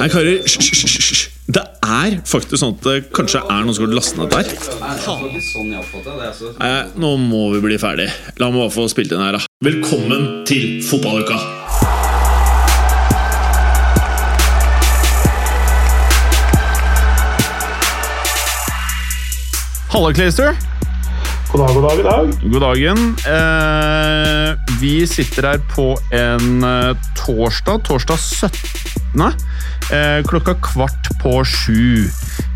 Nei, karer, hysj. Det er faktisk sånn at det kanskje er noen som har lastet ned der. Nei, nå må vi bli ferdig. La meg bare få spilt inn her, da. Velkommen til fotballuka! Halla, Clayster. God dag, god dag, god dag. God dagen. Eh, vi sitter her på en eh, torsdag, torsdag 17. Eh, klokka kvart på sju.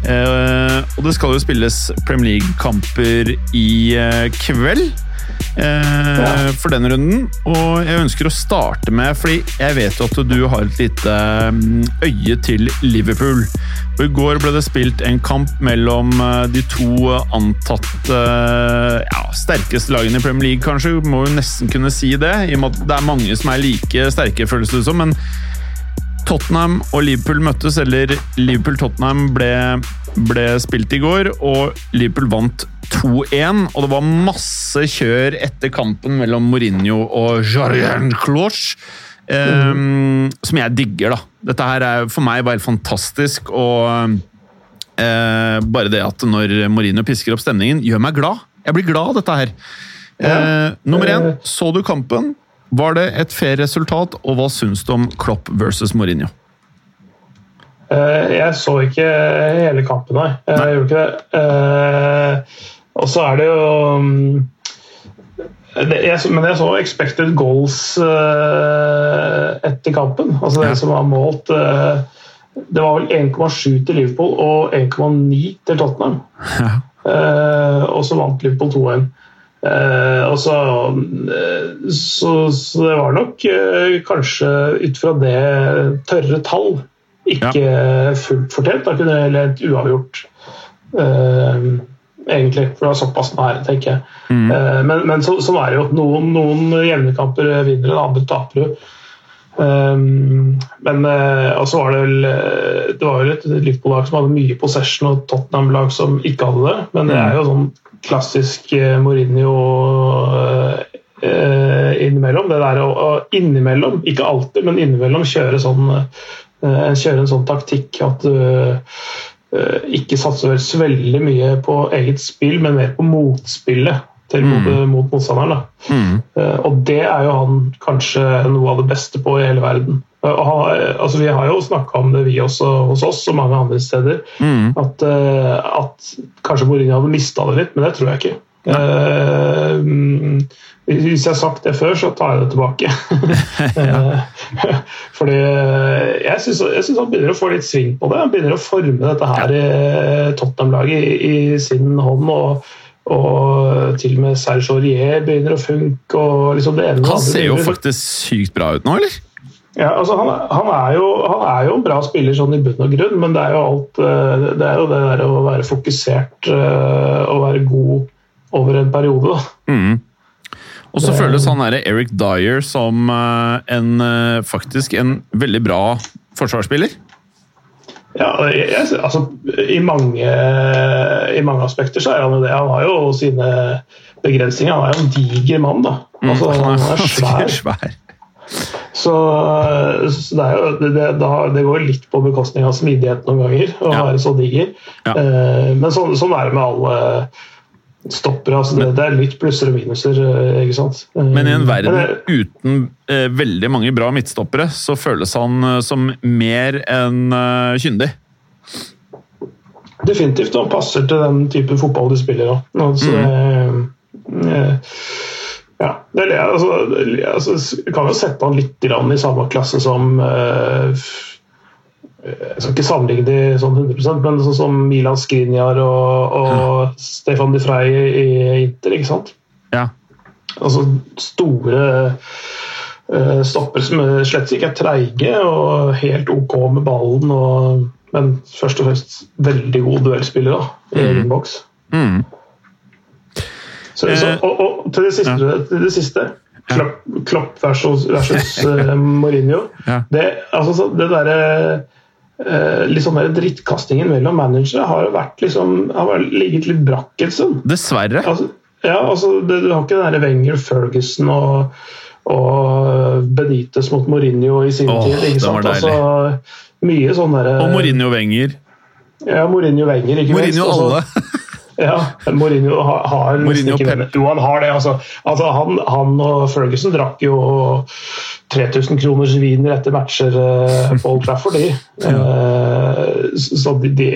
Eh, og det skal jo spilles Premier League-kamper i eh, kveld. Eh, Ja. For denne runden. Og jeg ønsker å starte med, fordi jeg vet jo at du har et lite mm, øye til Liverpool. Og I går ble det spilt en kamp mellom eh, de to antatt eh, ja, sterkeste lagene i Premier League, kanskje. Må jo nesten kunne si det, i og med at det er mange som er like sterke, føles det som. Men Tottenham og Liverpool møttes, eller Liverpool-Tottenham ble, ble spilt i går, og Liverpool vant 2-1. Og det var masse kjør etter kampen mellom Mourinho og Jarian Cloche. Um, som jeg digger, da. Dette her er for meg bare fantastisk. Og eh, bare det at når Mourinho pisker opp stemningen, gjør meg glad. Jeg blir glad av dette her. Eh, nummer én, så du kampen? Var det et fair resultat, og hva syns du om Klopp versus Mourinho? Eh, Jeg så ikke hele kampen, nei. Jeg gjorde ikke det. Eh, Og så er det jo mm, Men jeg så expected goals eh, etter kampen. Altså det som var målt eh, Det var vel 1,7 til Liverpool og 1,9 til Tottenham. Ja. Eh, og så vant Liverpool 2-1. Eh, og så, eh, så, så det var nok eh, kanskje ut fra det tørre tall ikke fullt fortjent. Da kunne det heller uavgjort. eh, egentlig, for det var såpass nære, tenker jeg. Eh, men men så, sånn er det jo. Noen, noen jevne kamper vinner, andre taper jo. Um, men uh, var det vel eh, Det var vel et Liverpool-lag som hadde mye possession, og Tottenham-lag som ikke hadde det. Men det er jo sånn klassisk eh, Mourinho innimellom. Det der å, innimellom, ikke alltid, men innimellom kjøre sånn kjøre en sånn taktikk at du ikke satser vel så veldig mye på eget spill, men mer på motspillet til mot, mot motstanderen. Mm. Eh, Og det er jo han kanskje noe av det beste på i hele verden. Eh, han, altså vi har jo snakka om det vi også hos oss og mange andre steder. Mm. At, eh, at kanskje Mourinho hadde mista det litt, men det tror jeg ikke. Eh, mm, hvis jeg har sagt det før, så tar jeg det tilbake. Eh, Fordi jeg syns han begynner å få litt sving på det. Han begynner å forme dette her i Tottenham-laget i, i sin hånd. og og til og med Serge Aurier begynner å funke. og liksom det ene Han ser jo faktisk sykt bra ut nå, eller? ja, altså han, han, er jo, han er jo en bra spiller sånn i bunn og grunn, men det er jo alt eh, det er jo det der å være fokusert eh, og være god over en periode. da. Mm. Og så føles han der Eric Dyer som eh, en, faktisk en veldig bra forsvarsspiller. Ja, jeg, altså, i, mange, I mange aspekter så er han jo det. Han har jo sine begrensninger. Han er jo en diger mann. da. Altså, han er svær. svær. Så, så det, er jo, det, det, det går litt på bekostning av smidighet noen ganger å Ja. være så diger. Ja. Eh, men sånn, sånn er det med alle stoppere. Altså, det, det er litt plusser og minuser. eh, ikke sant? Eh, Men i en verden det- uten eh, veldig mange bra midtstoppere, så føles han eh, som mer enn eh, kyndig. Definitivt, og han passer til den type fotball de spiller. òg. Altså, det, eh, ja, det, altså, det- altså, kan jo sette han litt grann i samme klasse som eh, Jeg skal ikke sammenligne de sånn 100% men sånn som Milan Skriniar og, og Stefan de Frey i Inter. ikke sant? Ja. Altså store uh, stopper som slett ikke er treige og helt OK med ballen, og, men først og fremst veldig god duellspiller da, i egen boks. Mm. Så, så, Eh, og, og til det siste, til det siste Klopp, Klopp versus, versus uh, Mourinho. Ja. Det, altså, så det derre eh, litt sånn der drittkastingen mellom managere har vært liksom, har ligget litt brakk stund. Dessverre. Altså, ja, altså, det, du har ikke den der Wenger, Ferguson og, og Benitez mot Mourinho i sin Åh, tid. ikke sant? Altså, mye sånn der, Og Mourinho Wenger. Ja, Mourinho Wenger, ikke minst. Mourinho Altså, alle. Ja, Mourinho har, har Mourinho. Jo, han har det. Altså, altså han, han og Ferguson drakk jo 3000 kroners vin etter matcher eh, på Old Trafford, de. ja. så de, de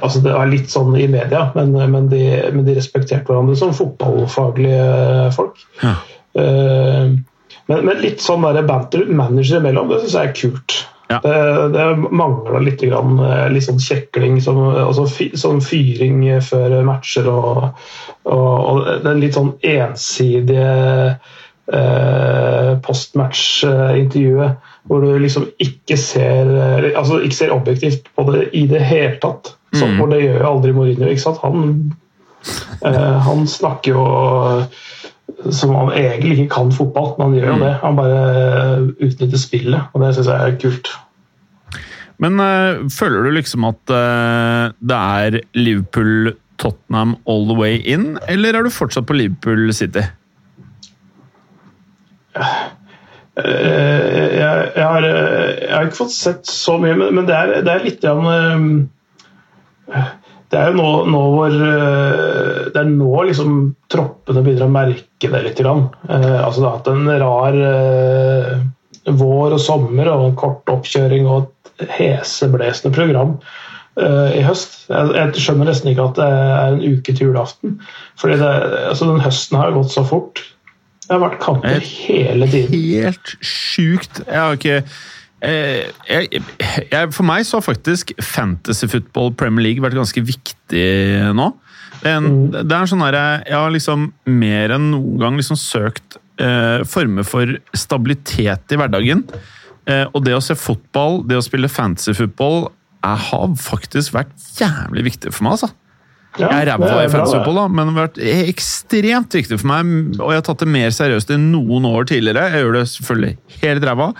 altså Det er litt sånn i media, men, men, de, men de respekterte hverandre som fotballfaglige folk. Ja. Eh, men, men litt sånn der banter manager imellom, det syns jeg er kult. Ja. Det, det mangla litt, grann, eh, litt sånn kjekling, som, altså sånn fyring før matcher og, og, og den litt sånn ensidige eh, postmatch-intervjuet hvor du liksom ikke ser eh, altså ikke ser objektivt på det i det hele tatt. Så, Mm. For det gjør jo aldri Mourinho. ikke sant? Han, eh, han snakker jo som egentlig ikke kan fotball, men han gjør jo det. Han bare utnytter spillet, og det syns jeg er kult. Men øh, føler du liksom at øh, det er Liverpool-Tottenham all the way in, eller er du fortsatt på Liverpool City? Eh, jeg, jeg, har, eh, jeg har ikke fått sett så mye, men, men det, er, det er litt grann, eh, Det er jo nå, nå hvor eh, Det er nå liksom troppene begynner å merke det litt. Grann. Eh, Altså det har hatt en rar eh, vår og sommer og en kort oppkjøring og et heseblesende program eh, i høst. Jeg, jeg skjønner nesten ikke at det er en uke til julaften. fordi det, altså Den høsten har gått så fort. Det har vært kamper hele tiden. Helt sjukt. Jeg har ikke jeg, jeg, For meg så har faktisk fantasy football Premier League vært ganske viktig nå. Det en, det er en sånn her, Jeg har liksom mer enn noen gang liksom søkt eh, former for stabilitet i hverdagen. Eh, og det å se fotball, det å spille fantasy football, jeg har faktisk vært jævlig viktig for meg, altså. Ja, Jeg er ræva i fantasy football, da, men det har vært ekstremt viktig for meg. Og jeg har tatt det mer seriøst enn noen år tidligere. Jeg gjør det selvfølgelig helt ræva,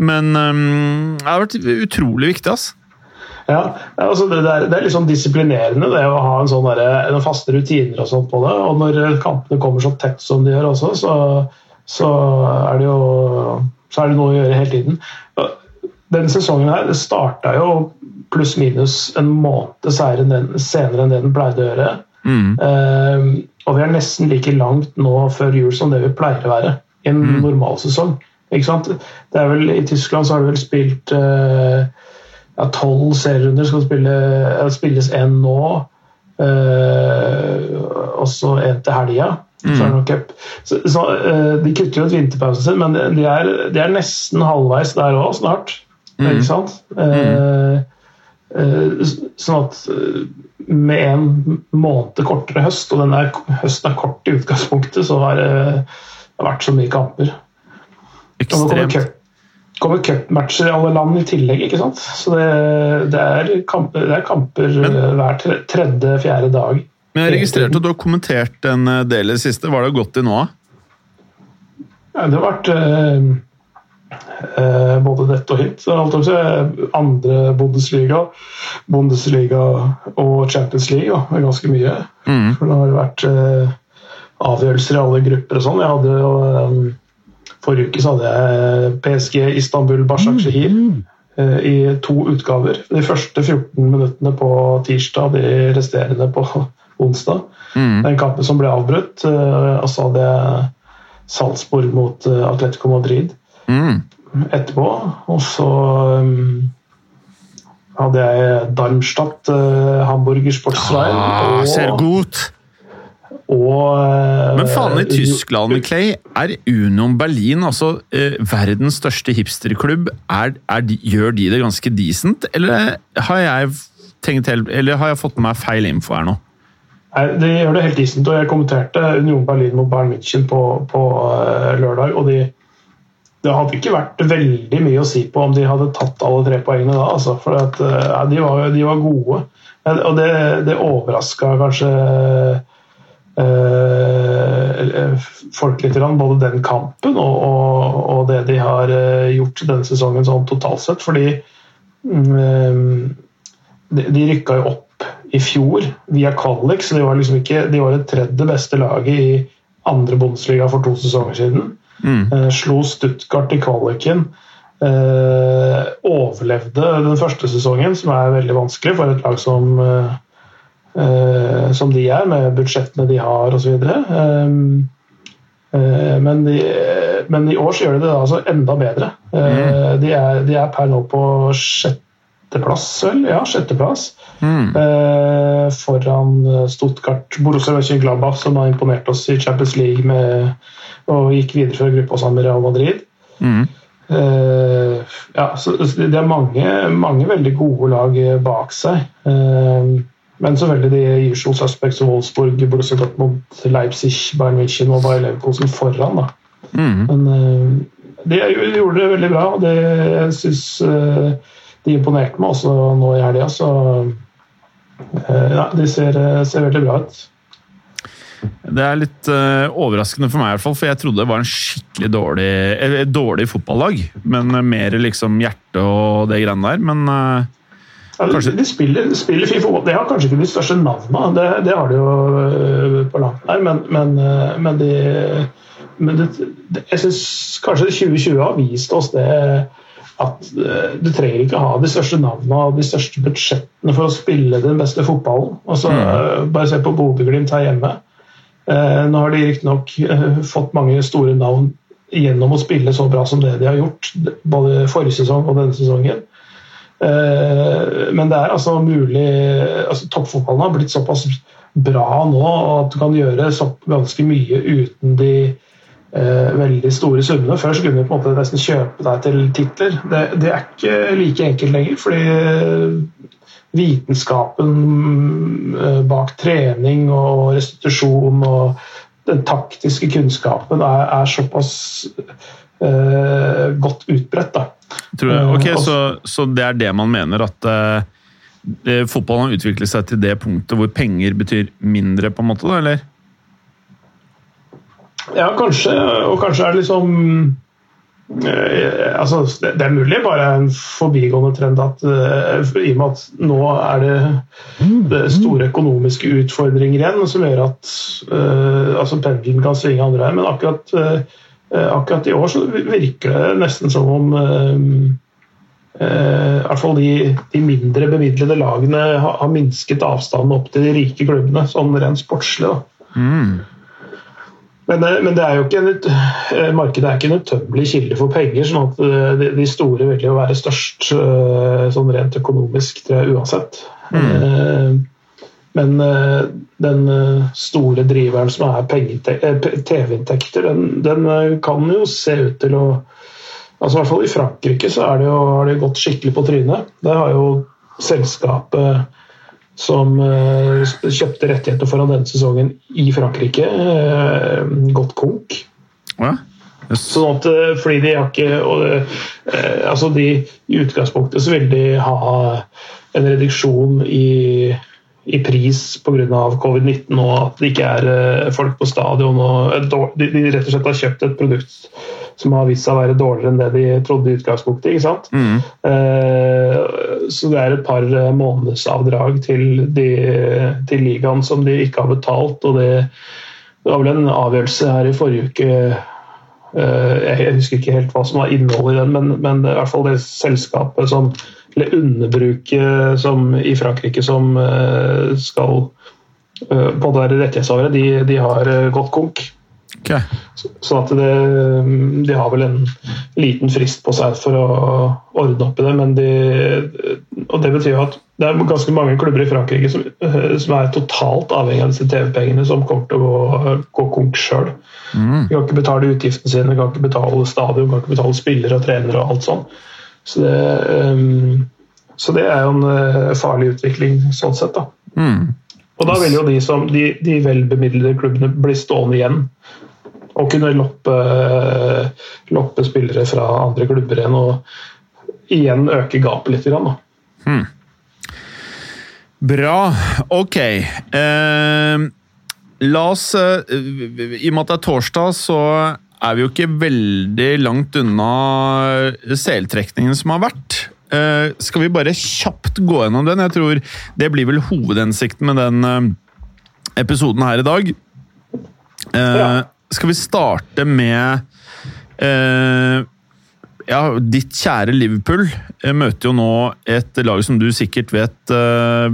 men um, det har vært utrolig viktig. ass. Ja, altså det, er, det er litt sånn disiplinerende det å ha en sånn der, faste rutiner og sånn på det. Og når kampene kommer så tett som de gjør også, så, så er det jo så er det noe å gjøre hele tiden. Denne sesongen her det starta jo pluss-minus en måned senere enn det den pleide å gjøre. Mm. Uh, og vi er nesten like langt nå før jul som det vi pleier å være i en normalsesong. Ikke sant? Det er vel, I Tyskland så har de vel spilt eh, ja, tolv serierunder. Skal spille, eh, spilles én nå, eh, og så én til helga. Så er det cup. Så, så, eh, de kutter jo ut vinterpausen sin, men de er, de er nesten halvveis der òg snart. Ikke sant? Eh, eh, sånn at med en måned kortere høst, og den er, høsten er kort i utgangspunktet, så har det vært så mye kamper. Og Ekstremt. cup- kommer cupmatcher i alle land i tillegg, ikke sant? Så det, det, er, kamper, det er kamper Men- eh, hver tredje-fjerde dag. Men jeg registrerte at du har kommentert en eh, del i det siste. Hva har det gått i nå? Ja, det har vært eh, eh, både dette og hit. Så også, eh, andre Bundesliga, Bundesliga og Champions League. Det er ganske mye. Mm. For det har vært eh, avgjørelser i alle grupper og sånn. Jeg hadde jo eh, Forrige uke så hadde jeg PSG Istanbul Başakşehir eh, i to utgaver. De første 14 minuttene på tirsdag, de resterende på onsdag. Mm. Den kampen som ble avbrutt. eh, Og så hadde jeg Salzburg mot eh, Atletico Madrid Mm. etterpå. Og så hadde jeg Darmstadt, Hamburger Sportsveien Ah, ser godt! Og eh, Men faen, i Tyskland, Clay, er Union Berlin, altså eh, verdens største hipsterklubb, er, er de, gjør de det ganske decent? Eller har jeg tenkt eller har jeg fått med meg feil info her nå? Nei, De gjør det helt decent, og jeg kommenterte Union Berlin mot Bayern München på, på uh, lørdag. og de det hadde ikke vært veldig mye å si på om de hadde tatt alle tre poengene da. Altså, for at, ja, de, var, de var gode. Og det, det overraska kanskje eh, folk litt, både den kampen og, og, og det de har eh, gjort denne sesongen sånn totalt sett. Fordi um, de, de rykka jo opp i fjor via kvalik, så de var liksom ikke de var det tredje beste laget i andre Bundesliga for to sesonger siden. Mm. Uh, slo Stuttgart i kvaliken. Uh, overlevde den første sesongen, som er veldig vanskelig for et lag som, uh, som de er, med budsjettene de har osv. Um, men, de, men i år så gjør de det altså enda bedre. Mm. De, er, de er per nå på sjetteplass, vel? Ja, sjetteplass. Mm. foran Stuttgart, Borussia Mönchengladbach, som har imponert oss i Champions League med, og gikk videre fra gruppa sammen med Real Madrid. Mm. Ja, så Det er mange, mange, veldig gode lag bak seg. Men selvfølgelig de usual suspects Wolfsburg, Borussia Dortmund, Leipzig, Bayern München og Bayer Leverkosen foran. da. Mm. Men uh, de gjorde det veldig bra, og det, jeg syns de imponerte meg også nå i helga. Så ja, de ser, ser veldig bra ut. Det er litt uh, overraskende for meg, i hvert fall, for jeg trodde det var en skikkelig dårlig, eh, dårlig fotballag. Men mer liksom hjerte og det greiene der. Men uh, kanskje De spiller, spiller fotball. De har kanskje ikke de største navnene, det, det har de jo på langt nær, men, men, men, de, men det, jeg syns kanskje 2020 har vist oss det at du trenger ikke ha de største navnene og de største budsjettene for å spille den beste fotballen. Altså, mm. Bare se på Bodø-Glimt her hjemme. Eh, nå har de riktignok eh, fått mange store navn gjennom å spille så bra som det de har gjort, både forrige sesong og denne sesongen. Eh, men det er altså mulig altså Toppfotballen har blitt såpass bra nå at du kan gjøre ganske mye uten de eh, veldig store summene. Før så kunne du på en måte nesten kjøpe deg til titler. Det, det er ikke like enkelt lenger. fordi vitenskapen eh, bak trening og restitusjon og den taktiske kunnskapen er, er såpass eh, godt utbredt. Da. Ok, uh, så, så, det er det man mener, at uh, fotballen har utviklet seg til det punktet hvor penger betyr mindre, på en måte, da, eller? Ja, kanskje. Og kanskje er det liksom uh, altså, det er mulig bare en forbigående trend at uh, i og med at nå er det, det store økonomiske utfordringer igjen som gjør at altså pendelen kan svinge andre veien. Men akkurat, akkurat, i år så virker det nesten som om i hvert fall de, de, mindre bemidlede lagene har, har, minsket avstanden opp til de rike klubbene, sånn rent sportslig. Mm. Men, eh, men, det er jo ikke en, eh, markedet er ikke en utømmelig kilde for penger. sånn at eh, De store vil jo være størst sånn rent økonomisk, tror jeg, uansett. Mm. Men den store driveren som er TV-inntekter, den, den, kan jo se ut til å altså I hvert fall i Frankrike så er det jo, har det gått skikkelig på trynet. Der har jo selskapet som kjøpte rettigheter foran denne sesongen i Frankrike, gått konk. Ja. Yes. Sånn at, fordi de har ikke og, altså de, I utgangspunktet så vil de ha en reduksjon i, i pris pga. covid-19 og at det ikke er folk på stadion. og de, de rett og slett har kjøpt et produkt som har vist seg å være dårligere enn det de trodde i utgangspunktet. ikke sant? Mm. Eh, så det er et par eh, månedsavdrag til, de, til ligaen som de ikke har betalt. og det, det var vel en avgjørelse her i forrige uke eh, Jeg husker ikke helt hva som var innholdet i den, men, men i hvert fall det selskapet som eller underbruket som, i Frankrike som skal på en være rettighetshavere, de, de har gått konk. Okay. Så at det, De har vel en liten frist på seg for å ordne opp i det. men de, og Det betyr at det er ganske mange klubber i Frankrike som, som er totalt avhengig av disse TV-pengene, som kommer til å gå, gå konk sjøl. Mm. De kan ikke betale utgiftene sine, de kan ikke betale stadion, de kan ikke betale spillere og trenere og alt sånn. Så det, um, så det er jo en uh, farlig utvikling sånn sett. da. Mm. Og da vil jo de, som, de, de velbemidlede klubbene bli stående igjen og kunne loppe, loppe, spillere fra andre klubber igjen og igjen øke gapet litt. Grann, hmm. Bra. Ok. Eh, la oss eh, I og med at det er torsdag, så er vi jo ikke veldig langt unna seltrekningen som har vært. Uh, skal vi bare kjapt gå gjennom den? Jeg tror det blir vel hovedhensikten med den uh, episoden her i dag. Uh, ja. skal vi starte med ja, ditt kjære Liverpool Jeg møter jo nå et lag som du sikkert vet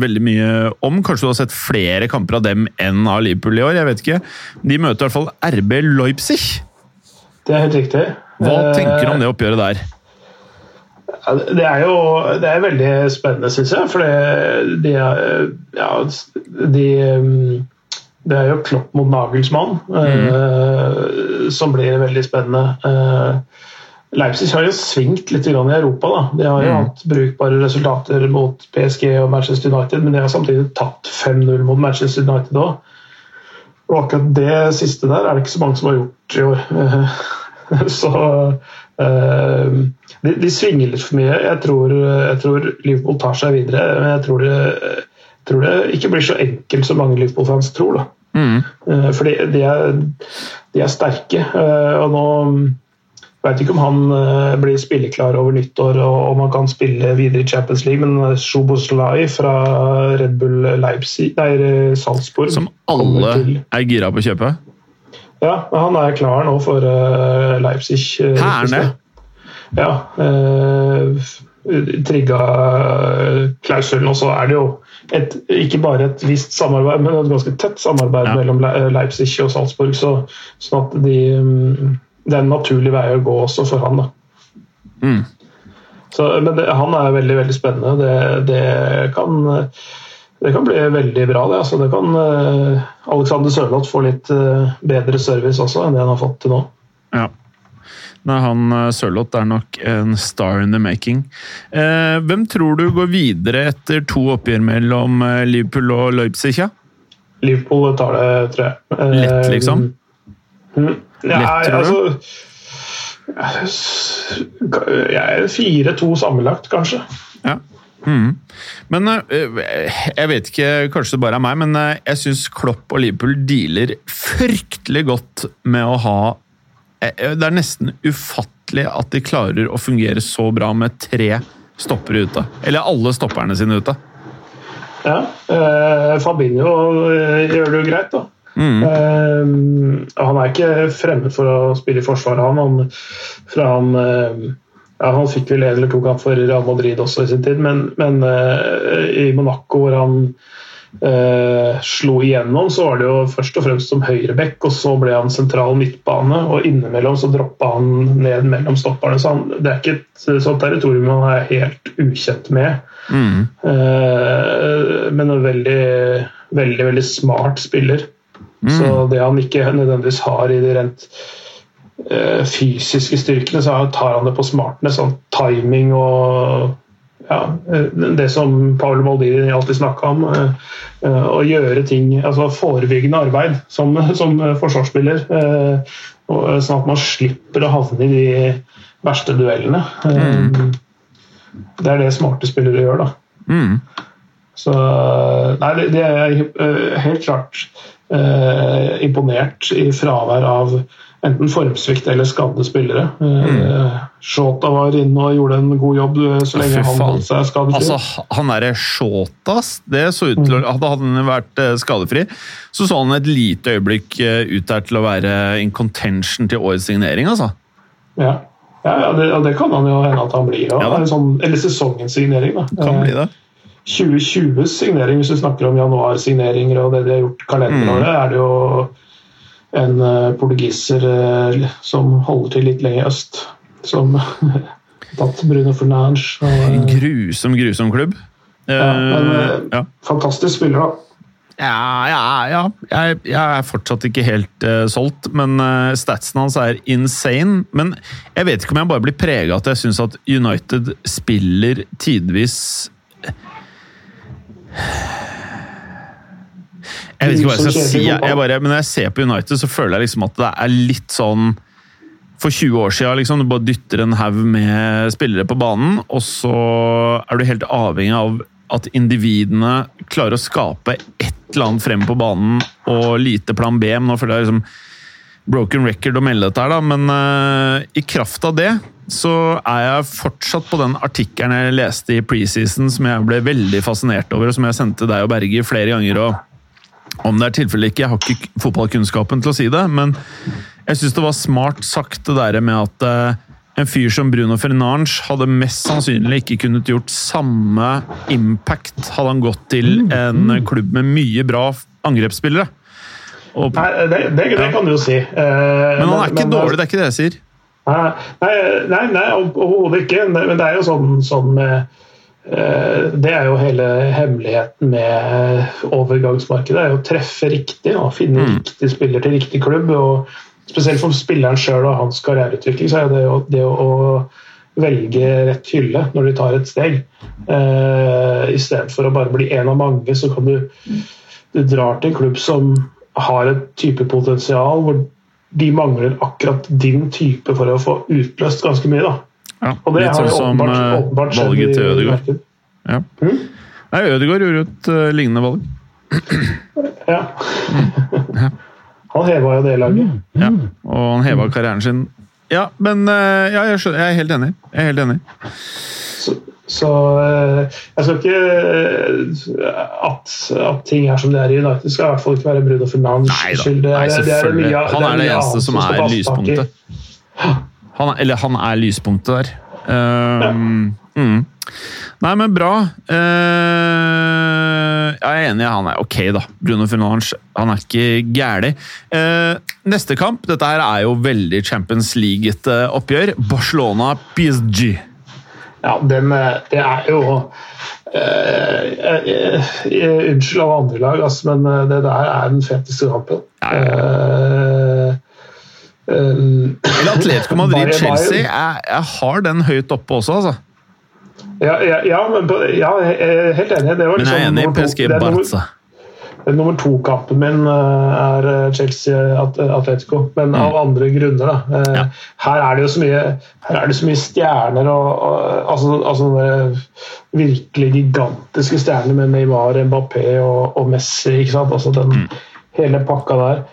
veldig mye om. Kanskje du har sett flere kamper av dem enn av Liverpool i år? jeg vet ikke. De møter i hvert fall RB Leipzig. Det er helt riktig. Hva tenker du om det oppgjøret der? Det er jo det er veldig spennende, syns jeg. For det, de, ja, de, det er jo Klopp mot Nagelsmann, mm. uh, som blir veldig spennende. Leipzig har jo svingt litt i Europa. Da. De har jo mm. hatt brukbare resultater mot PSG og Manchester United, men de har samtidig tatt 5-0 mot Manchester United òg. Og akkurat det siste der er det ikke så mange som har gjort i år. så uh, de, de, svinger litt for mye. Jeg tror, jeg tror, Liverpool tar seg videre, men jeg tror det, tror det ikke blir så enkelt som mange Liverpool-fans tror. Da. Mm. Uh, for de, er, de, er, sterke. Uh, og nå Veit ikke om han uh, blir spilleklar over nyttår og om han kan spille videre i Champions League, men Sjoboslai fra Red Bull Leipzig, nei, Salzburg Som alle er gira på å kjøpe? Ja, han er klar nå for Leipzig. Hæ, er det? Ja. Eh, trigga klausulen. Og så er det jo et, ikke bare et visst samarbeid, men et ganske tett samarbeid ja. mellom Leipzig og Salzburg. Så, sånn at de um, det er en naturlig vei å gå også for han. da. Mm. Så, men det, han er veldig veldig spennende. Det, det, kan, det kan bli veldig bra. Det, altså. det kan uh, Alexander Sørloth få litt uh, bedre service også enn det han har fått til nå. Ja. Nei, han eh, Sørloth er nok en star in the making. Eh, hvem tror du går videre etter to oppgjør mellom Liverpool og Leipzig? Ja? Liverpool tar det, tror jeg. Lett, liksom? Mm. Ja, altså Jeg er fire-to sammenlagt, kanskje. Ja. Mm. Men eh, jeg vet ikke, kanskje det bare er meg, men eh, jeg syns Klopp og Liverpool dealer fryktelig godt med å ha eh, Det er nesten ufattelig at de klarer å fungere så bra med tre stoppere ute. Eller alle stopperne sine ute. Ja. Eh, Fabinho gjør det jo greit, da. Mm. Uh, han er ikke fremmed for å spille i forsvaret, han. fra han, uh, ja, han fikk vel en eller to kamp for Real Madrid også i sin tid, men, men uh, i Monaco, hvor han slo igjennom, så var det jo først og fremst som høyreback, og så ble han sentral midtbane, og innimellom så droppa han ned mellom stopperne. Så han, det er ikke et sånt territorium han er helt ukjent med. Mm. men en veldig, veldig, veldig smart spiller. Mm. Så det han ikke nødvendigvis har i de rent uh, fysiske styrkene, så tar han det på smartene. sånn timing og ja, eh, det som Paul Maldini alltid snakka om. Uh, å gjøre ting, altså forebyggende arbeid som, som forsvarsspiller. Uh, sånn at man slipper å havne i de verste duellene. Mm. Det er det smarte spillere gjør, da. Mm. Så Nei, det, det er helt klart eh, imponert i fravær av enten formsvikt eller skadde spillere. Eh, mm. Shota var inne og gjorde en god jobb eh, så lenge han holdt seg skadefri. Altså, han derre Shota, det så ut til å mm. Hadde han vært eh, skadefri, så så han et lite øyeblikk ut der til å være in contention til årets signering, altså. Ja, ja, ja det, det, kan han jo hende at han blir. Ja, sånn, eller sesongens signering. Da. Kan bli det. 2020s signering, hvis du snakker om januarsigneringer og det de har gjort kalenderåret, mm. er det jo en uh, portugiser uh, som holder til litt lenger i øst. Som tatt Bruno Fernange. Og, uh, grusom, grusom klubb. Ja, men, ja. Fantastisk spiller, da. Ja, ja, ja. Jeg, jeg, er fortsatt ikke helt uh, solgt, men uh, statsen hans er insane. Men jeg vet ikke om jeg bare blir prega at jeg syns at United spiller tidvis jeg vet ikke hva jeg skal si. Jeg, bare, men når jeg ser på United, så føler jeg liksom at det er litt sånn For 20 år siden liksom, du bare dytter en haug med spillere på banen, og så er du helt avhengig av at individene klarer å skape et eller annet frem på banen, og lite plan B. Men nå føler jeg liksom broken record å melde dette her, da, men uh, i kraft av det så er jeg fortsatt på den artikkelen jeg leste i preseason som jeg ble veldig fascinert over, og som jeg sendte deg og Berger flere ganger. og Om det er tilfellet ikke, jeg har ikke fotballkunnskapen til å si det, men Jeg syns det var smart sagt det der med at uh, en fyr som Bruno Fernange hadde mest sannsynlig ikke kunnet gjort samme impact hadde han gått til en klubb med mye bra angrepsspillere. Og, nei, det, det, det, kan du jo si. Eh, men han er ikke men, dårlig, det er ikke det jeg sier. Nei, nei, nei overhodet ikke. Men det er jo sånn, sånn Eh, det er jo hele hemmeligheten med overgangsmarkedet. det er Å treffe riktig og finne mm. riktig spiller til riktig klubb. og Spesielt for spilleren sjøl og hans karriereutvikling så er det jo det å velge rett hylle når de tar et steg. Uh, Istedenfor å bare bli en av mange, så kan du Du drar til en klubb som har et type potensial hvor de mangler akkurat din type for å få utløst ganske mye. da ja, og det litt sånn som åpenbart, åpenbart valget til Ødegaard. Ja. Mm? Nei, Ødegaard gjorde et uh, lignende valg. ja. Mm. Han heva jo det laget. Ja, og han heva karrieren sin. Ja, men uh, ja, jeg, skjønner, jeg, er helt enig. Jeg er helt enig. Så, så uh, jeg skal ikke at, at, ting er som det er i United, skal i hvert fall ikke være Bruno Fernandes skyld. Nei, selvfølgelig. han er det eneste som er lyspunktet. Han, eller han er lyspunktet der. Uh, mm. Nei, men bra. Uh, jeg er enig, han er ok, da. Bruno Fernandes han er ikke gæren. Uh, neste kamp Dette her er jo veldig Champions League-ete oppgjør. Barcelona-PSG. Ja, den, det er jo Unnskyld av andre lag, altså, men det der er den feteste kampen. Ja, ja. Um, Atletico Madrid-Chelsea. Jeg, jeg, har den høyt oppe også, altså. Ja, ja, ja, men, ja jeg er helt enig. Det var liksom, men jeg er enig i PSG Barca. Nummer to-kampen min eh, er eh, Chelsea-Atletico, men mm. av andre grunner. Da. Eh, ja. Her er det jo så mye, her er det så mye stjerner og, og altså, altså virkelig gigantiske stjerner med Neymar, Mbappé og, og Messi. ikke sant? Altså den mm. hele pakka der.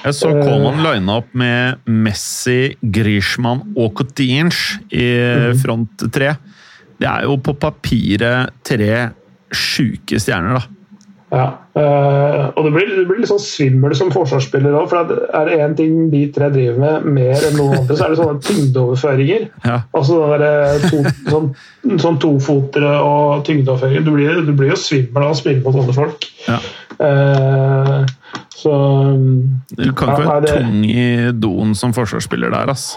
Jeg så Coman line opp med Messi, Griezmann og Coutinge i uh, front tre. Det er jo på papiret tre sjuke stjerner, da. Ja, uh, og det blir, det blir, litt sånn svimmel som forsvarsspiller òg. For er det én ting de tre driver med mer enn noen andre, så er det sånne tyngdeoverføringer. Ja. Altså to, sånn, sånn tofotere og tyngdeoverføringer. Du blir, du blir jo svimmel av å spille på sånne folk. Ja. Uh, så Du kan ikke være tung i doen som forsvarsspiller der, ass.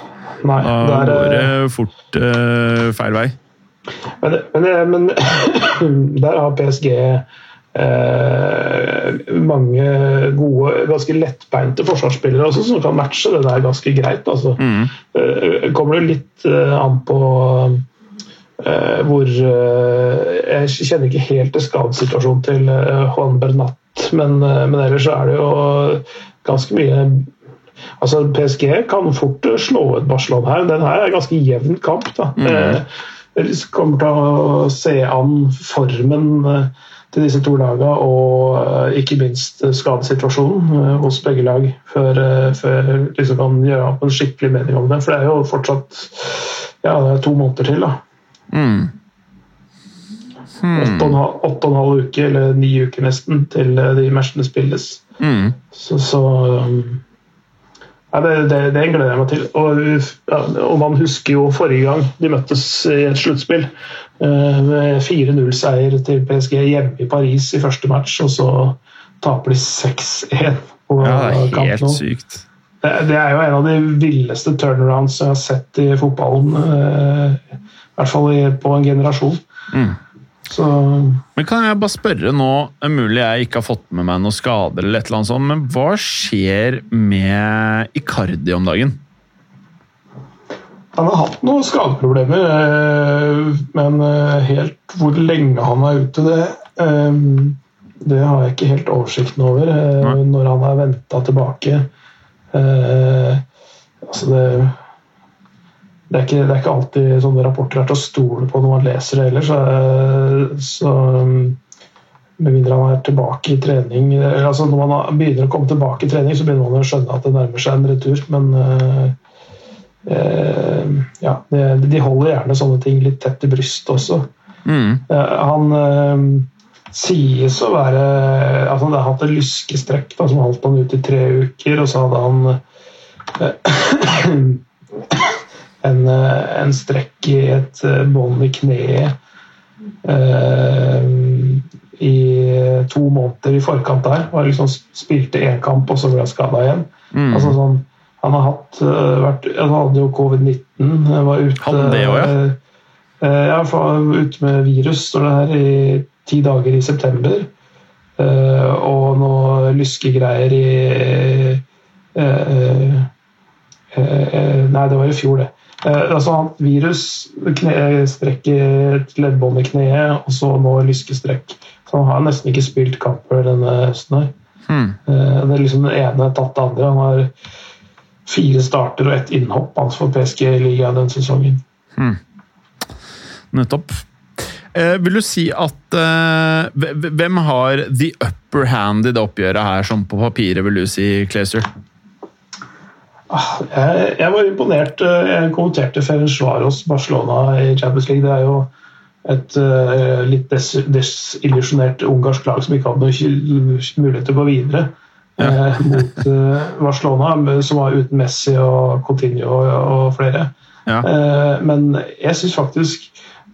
Nei, da er, går det fort uh, feil vei. Men, men, men der har PSG eh, mange gode, ganske lettbeinte forsvarsspillere også, som kan matche det der ganske greit. Altså. Mm. Eh, kommer det litt eh, an på eh, hvor eh, Jeg kjenner ikke helt til skadesituasjonen til Juan Bernat men, eh, men, ellers er det jo ganske mye Altså, PSG kan fort slå ut Barcelona her. Den her er ganske jevn kamp. da. Mm. Eh, kommer til å se an formen eh, til disse to lagene, og ikke minst skadesituasjonen hos begge lag, før, før liksom kan gjøre opp en skikkelig mening om det. For det er jo fortsatt ja, det er to måneder til. da. Mm. Hmm. Åtte og en halv uke, eller ni uker nesten, til eh, de matchene spilles. Mm. Så, så um, ja, det, det, det, gleder jeg meg til. Og, ja, og, man husker jo forrige gang de møttes i et sluttspill. Uh, med 4-0-seier til PSG hjemme i Paris i første match, og så taper de 6-1 på ja, det er helt sykt. Det, det, er jo en av de villeste turnarounds jeg har sett i fotballen. Uh, I hvert fall på en generasjon. Mm. Så Men Kan jeg bare spørre nå, mulig jeg ikke har fått med meg noen skader, eller et eller annet sånt, men hva skjer med Icardi om dagen? Han har hatt noen skadeproblemer, eh, men eh, helt hvor lenge han er ute, det, eh, det har jeg ikke helt oversikten over. Når han er venta tilbake. Altså det det er, ikke, det er ikke alltid sånne rapporter er til å stole på når man leser det heller. Så, så med mindre han er tilbake i trening altså Når man begynner å komme tilbake i trening, så begynner man å skjønne at det nærmer seg en retur. Men uh, ja, de holder gjerne sånne ting litt tett i brystet også. Mm. Uh, han sies å være altså Han har hatt et lyskestrekk da, som holdt han ute i tre uker, og så hadde han en, en strekk i et bånd i kneet i to måneder i forkant der. og liksom Spilte én kamp, og så ble han skada igjen. Mm. Altså sånn, han har hatt vært, Han hadde jo covid-19. var ute Han det også, ja? Ja, for ute med virus, står det her, i ti dager i september. Og noe lyskegreier i Eh, eh, eh, nei, det var i fjor, det. altså han virus, kne, strekk i et leddbånd i kneet, og så nå lyskestrekk. Så han har nesten ikke spilt kamper denne høsten. her. Hmm. Det er liksom den ene tatt det andre. Han har fire starter og ett innhopp altså for PSG-ligaen den sesongen. Hmm. Nettopp. Eh, vil du si at eh, Hvem har the upper hand i det oppgjøret her, som på papiret, vil du si, Clazer? Ah, jeg, jeg, var imponert. Eh, jeg kommenterte Ferencvaros Barcelona i Champions League. Det er jo et uh, litt des desillusjonert ungarsk lag som ikke hadde noen mulighet til å gå videre ja. uh, mot uh, Barcelona, som var uten Messi og Coutinho og, og flere. Ja. men jeg syns faktisk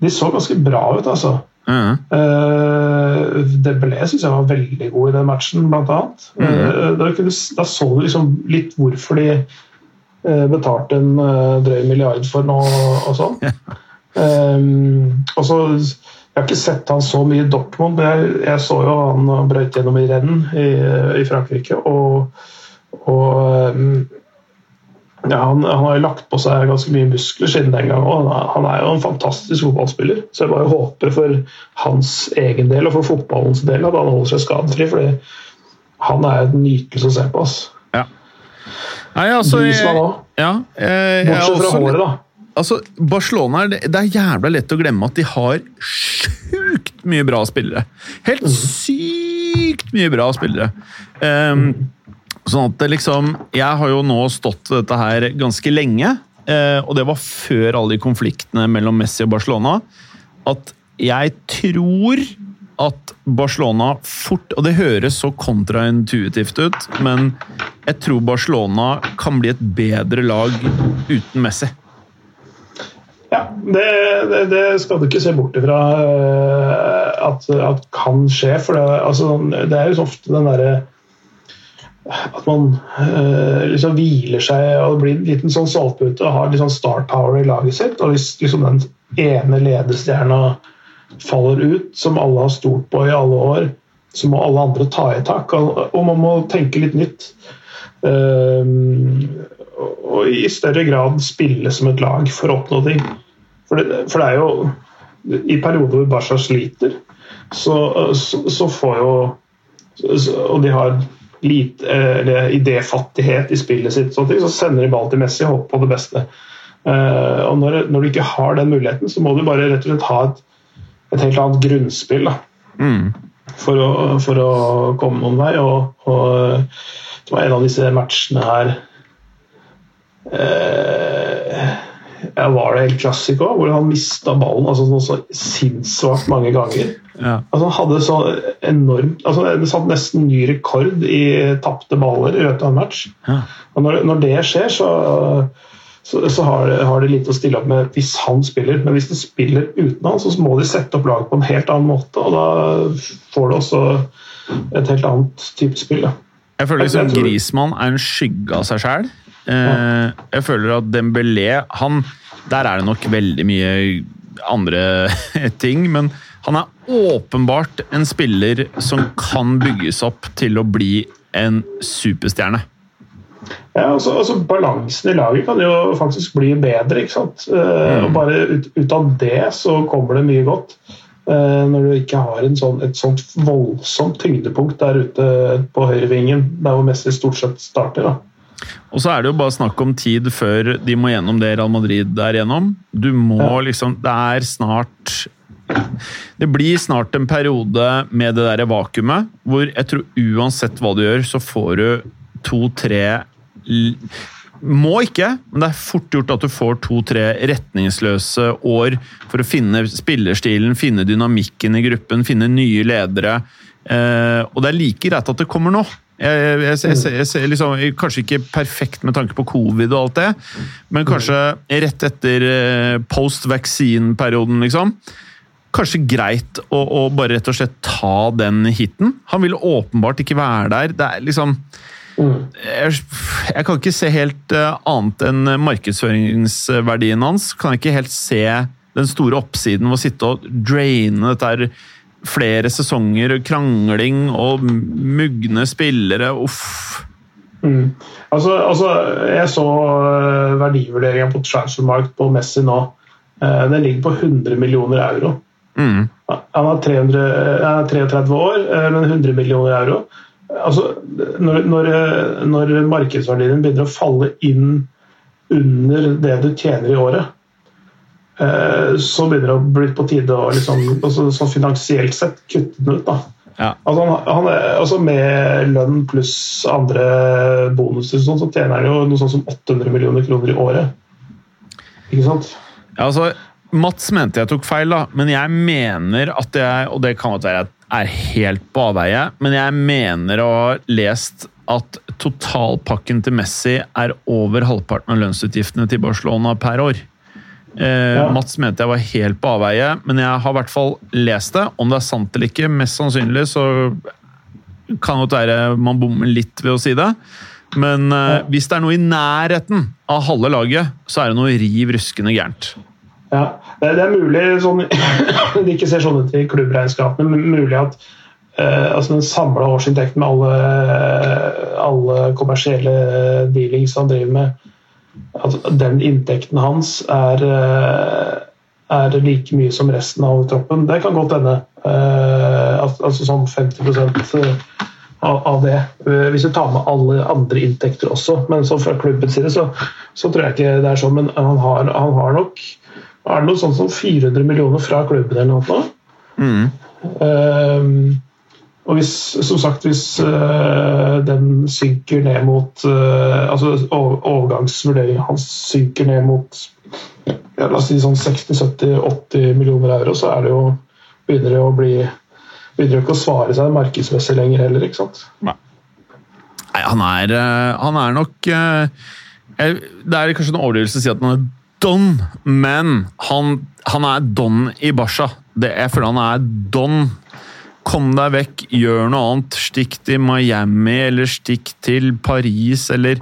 de så ganske bra ut, altså. Mm. Uh, Dembélé syns jeg var veldig god i den matchen, blant annet. Mm. Uh, da, da, så du liksom litt hvorfor de uh, betalte en uh, drøy milliard for noe og sånn. um, og så Jeg har ikke sett han så mye i Dortmund, men jeg, jeg så jo han brøyt gjennom i renn i, i Frankrike. Og, og um, ja, han, han, har jo lagt på seg ganske mye muskler siden den gang. og Han er jo en fantastisk fotballspiller. Så jeg bare håper for hans egen del og for fotballens del at han holder seg skadefri. fordi han er et nytelse å se på. oss. Ja. Nei, altså, jeg, ja, jeg, Bortsett fra håret, da. Altså, Barcelona, det, det er jævla lett å glemme at de har sjukt mye bra spillere. Helt mm. sykt mye bra spillere. Um, Sånn at det liksom Jeg har jo nå stått dette her ganske lenge, Uh, og det var før alle de konfliktene mellom Messi og Barcelona, at jeg tror at Barcelona fort Og det høres så kontraintuitivt ut, men jeg tror Barcelona kan bli et bedre lag uten Messi. Ja, det, det, det skal du ikke se bort ifra eh, at, at kan skje. For det, altså, det er jo så ofte den derre at man uh, liksom hviler seg og blir en liten sånn saltpute og har litt sånn star power i laget sitt. Og hvis liksom den ene ledestjerna faller ut, som alle har stort på i alle år, så må alle andre ta i tak. Og, man må tenke litt nytt. Uh, og i større grad spille som et lag for å oppnå ting. For det, for det er jo I perioder hvor Basha sliter, så, så, så får jo Og de har lite, eller idéfattighet i spillet sitt, sånn så sender de ball til Messi og håper på det beste. Uh, og når, når, du ikke har den muligheten, så må du bare rett og slett ha et, et helt annet grunnspill mm. for, å, for, å, komme noen vei. Og, og, det var en av disse matchene her eh, Var det helt klassisk òg, hvor han mista ballen altså, så sinnssvakt mange ganger? Ja. Altså, han hadde så enormt altså, Det satt nesten ny rekord i tapte baller i løpet av en match. Ja. Og når, når, det skjer, så, så, så har, har, de litt å stille opp med hvis han spiller. Men hvis de spiller uten han, så må de sette opp laget på en helt annen måte. Og da får du også et helt annet type spill. Da. Jeg føler liksom Grismann er en skygge av seg sjæl. Eh, jeg føler at Dembélé han, Der er det nok veldig mye andre ting, men han er åpenbart en spiller som kan bygges opp til å bli en superstjerne. Ja, altså, altså Balansen i laget kan jo faktisk bli bedre. ikke sant? Mm. og Bare ut, ut, av det så kommer det mye godt. Uh, når du ikke har sånn, et sånt voldsomt tyngdepunkt der ute på høyrevingen, der hvor Messi stort sett starter. da. Og så er det jo bare snakk om tid før de må gjennom det Real Madrid er gjennom. Du må ja. liksom Det er snart det blir snart en periode med det der vakuumet hvor jeg tror uansett hva du gjør, så får du to-tre Må ikke, men det er fort gjort at du får to-tre retningsløse år for å finne spillerstilen, finne dynamikken i gruppen, finne nye ledere. Eh, og det er like greit at det kommer nå. Jeg, jeg, jeg, jeg, liksom, Kanskje ikke perfekt med tanke på covid og alt det, men kanskje rett etter eh, post vaccine-perioden, liksom. Kanskje greit å, å, bare rett og slett ta den hiten. Han vil åpenbart ikke være der. Det er liksom jeg, jeg, kan ikke se helt uh, annet enn markedsføringsverdien hans. Kan jeg ikke helt se den store oppsiden ved å sitte og draine dette her flere sesonger, krangling og mugne spillere. Uff. Mm. Altså, altså, jeg så verdivurderingen på transfermarkt på Messi nå. Uh, den ligger på 100 millioner euro. Mm. Han, er 300, han, er 33 år, men 100 millioner euro. Altså, når, når, når markedsverdien begynner å falle inn under det du tjener i året, Eh, så begynner det å bli på tide å liksom, altså, sånn finansielt sett kutte den ut. da. Ja. Altså, han, han er, altså Med lønn pluss andre bonuser sånn, så tjener han jo noe sånt som 800 millioner kroner i året. Ikke sant? Ja, altså, Mats mente jeg tok feil, da, men jeg mener at jeg Og det kan godt være jeg er helt på avveie, men jeg mener å ha lest at totalpakken til Messi er over halvparten av lønnsutgiftene til Barcelona per år. Eh, ja. Mats mente jeg var helt på avveie, men jeg har i hvert fall lest det. Om det er sant eller ikke, mest sannsynlig så kan det være man bommer litt ved å si det. Men eh, hvis det er noe i nærheten av halve laget, så er det noe riv ruskende gærent. Ja, det, er mulig sånn, det ikke ser sånn ut i klubbregnskapene, men mulig at eh, altså den samla årsinntekten med alle, alle kommersielle dealings han driver med, at den inntekten hans er, eh, er, like mye som resten av troppen. Det kan godt hende. Eh, altså sånn 50 eh, av det. Hvis du tar med alle andre inntekter også. Men så fra klubbens side så, så, tror jeg ikke det er sånn. Men han har, han har nok er det noe sånt som 400 millioner fra klubben eller noe? Mm. Um, og hvis, som sagt, hvis uh, den synker ned mot uh, altså Overgangsvurderingen hans synker ned mot ja, la oss si sånn 60-70-80 millioner euro, så er det jo, begynner det å bli begynner ikke å svare seg markedsmessig lenger heller. ikke sant? Nei, han er, eh, han er nok Det er kanskje en overdrivelse å si at han er don, men han, han er don i Basha. Det, jeg føler han er don Kom deg vekk, gjør noe annet. Stikk til Miami eller stikk til Paris eller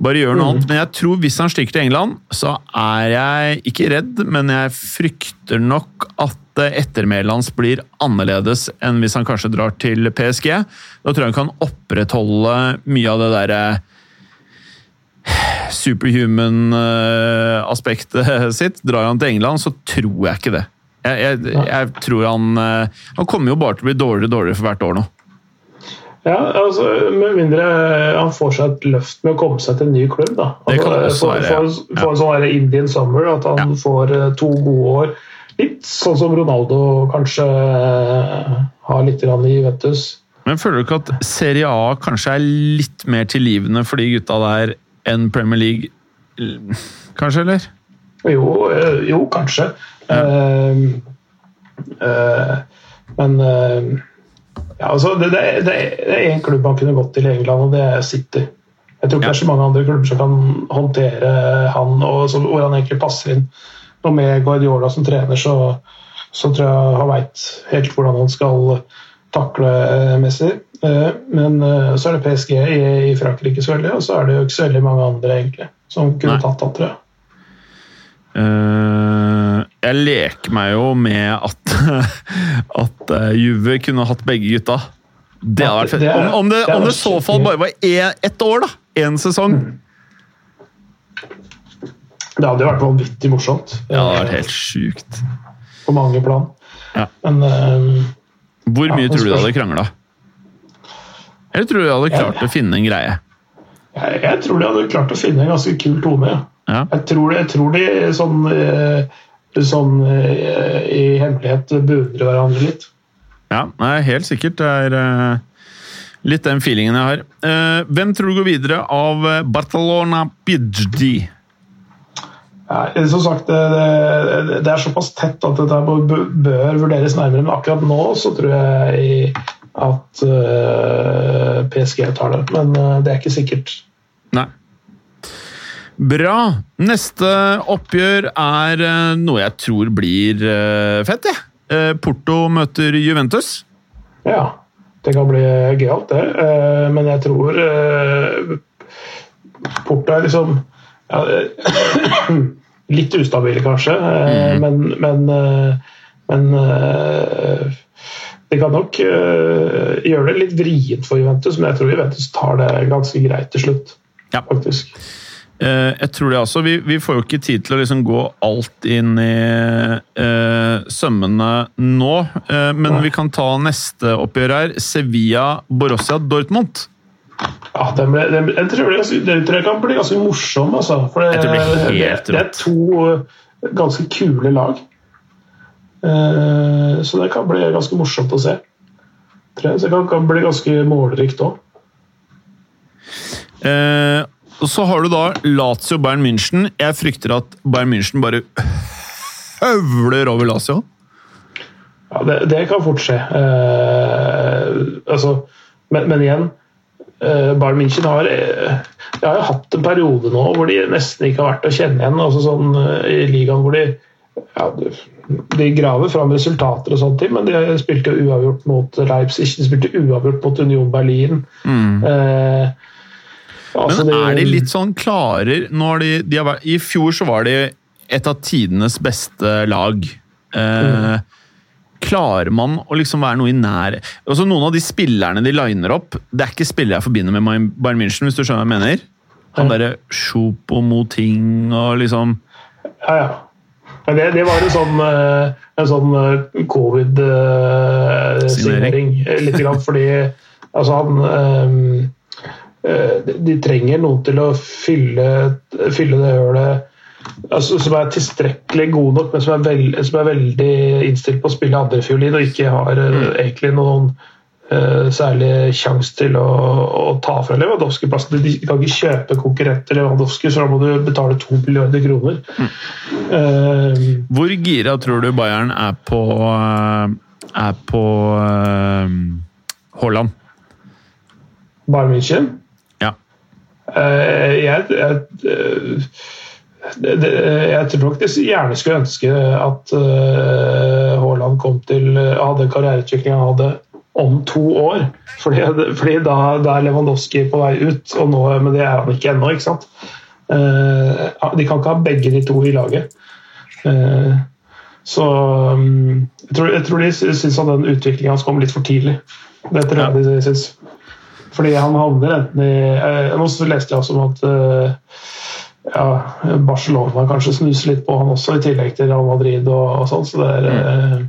bare gjør noe mm. annet. Men jeg tror hvis han stikker til England, så er jeg ikke redd, men jeg frykter nok at ettermælet hans blir annerledes enn hvis han kanskje drar til PSG. Da tror jeg han kan opprettholde mye av det derre superhuman-aspektet eh, sitt. Drar han til England, så tror jeg ikke det. Jeg, jeg, jeg, tror han eh, Han kommer jo bare til å bli dårligere og dårligere for hvert år nå. Ja, altså, Med mindre han får seg et løft med å komme seg til en ny klubb. da. Altså, det kan også få, være, ja. En sånn Indian summer, at han ja. får eh, to gode år. Litt sånn som Ronaldo kanskje har litt i Juventus. Men føler du ikke at Serie A kanskje er litt mer tilgivende for de gutta der enn Premier League? Kanskje, eller? Jo, jo kanskje. Uh, uh, men uh, ja, altså, det, det, det, er én klubb han kunne gått til i England, og det er City. Jeg tror ikke ja. det er så mange andre klubber som kan håndtere han, og så, hvor han egentlig passer inn. Og med Guardiola som trener, så, så tror jeg han veit helt hvordan han skal takle Messi. Men så er det PSG i, i Frankrike, selvfølgelig, og så er det jo ikke så veldig mange andre egentlig som kunne Nei. tatt jeg. Uh, jeg leker meg jo med at, at Juve kunne hatt begge gutta. Det hadde vært fett. Om, om, det, i så fall bare var ett år, da! Én sesong. Det hadde vært vanvittig morsomt. Ja, det hadde vært helt sjukt. På mange plan. Ja. Men uh, Hvor mye ja, tror du de hadde krangla? Eller tror du de hadde klart jeg, å finne en greie? Jeg, jeg, tror de hadde klart å finne en ganske kul tone. Ja. Jeg, tror, jeg, tror, de sånn, eh, sånn eh, i hemmelighet beundrer hverandre litt. Ja, nei, helt sikkert. Det er uh, litt den feelingen jeg har. Hvem tror du går videre av Barcelona Pidgdi? Ja, som sagt, det, det, det, er såpass tett at dette bør vurderes nærmere. Men akkurat nå så tror jeg at uh, PSG tar det. Men uh, det er ikke sikkert. Nei. Bra. Neste oppgjør er uh, noe jeg tror blir fett, jeg. Porto møter Juventus. Ja. Det kan bli gøyalt, det. men jeg tror Porto er liksom ja, litt ustabile, kanskje. Mm. Men, men, men det kan nok uh, gjøre det litt vrient for Juventus, men jeg tror Juventus tar det ganske greit til slutt. Ja. faktisk. Uh, jeg tror det også. Vi, vi, får jo ikke tid til å liksom gå alt inn i uh, sømmene nå, men Nei. vi kan ta neste oppgjør her. Sevilla-Borussia Dortmund. Ja, den ble, den, jeg, tror jeg, jeg tror jeg, kan bli ganske morsom, altså. For det, det, det, er to ganske kule lag. Eh, så det kan bli ganske morsomt å se. Så det kan, bli ganske målrikt òg. Eh, og så har du da Lazio Bayern München. Jeg frykter at Bayern München bare høvler over Lazio. Ja, det, det kan fort skje. Eh, altså, men, men, igjen eh, Bayern München har eh, Jeg har jo hatt en periode nå hvor de nesten ikke har vært å kjenne igjen. Altså sånn, eh, I ligaen hvor de ja, de graver fram resultater, og sånne ting, men de spilte uavgjort mot Leipzig, de spilte uavgjort mot Union Berlin. Mm. Eh, altså men er de litt sånn klarer når de, de har, I fjor så var de et av tidenes beste lag. Eh, mm. Klarer man å liksom være noe i nær altså Noen av de spillerne de liner opp, det er ikke spillere jeg forbinder med Bayern München, hvis du skjønner hva jeg mener? Han derre Sjopo-Moting og liksom Ja, ja. Det, det var en sånn, eh, en sånn eh, covid-signering, eh, litt grann, fordi altså han De trenger noen til å fylle, fylle det hølet altså, som er tilstrekkelig god nok, men som er, veld, som er veldig innstilt på å spille andrefiolin og ikke har mm. egentlig noen særlig sjanse til å, å, ta fra Lewandowski-plassen. De kan ikke kjøpe konkurrenter Lewandowski, så da må du betale to milliarder kroner. Mm. Uh, Hvor gira tror du Bayern er på, uh, er på Haaland? Bayern München? Ja. jeg, jeg det, jeg tror nok de gjerne skulle ønske at Haaland kom til hadde karriereutvikling han hadde om to år. Fordi, fordi da, da, er Lewandowski på vei ut, og nå, men det er han ikke ennå. ikke sant? Uh, de kan ikke ha begge de to i laget. Uh, så um, jeg, tror, jeg, tror, de syns at den utviklinga hans kom litt for tidlig. Det tror jeg de syns. Fordi han havner enten i uh, Nå leste jeg også om at ja, Barcelona kanskje snuser litt på han også, i tillegg til Real Madrid og, og sånn. Så det er mm.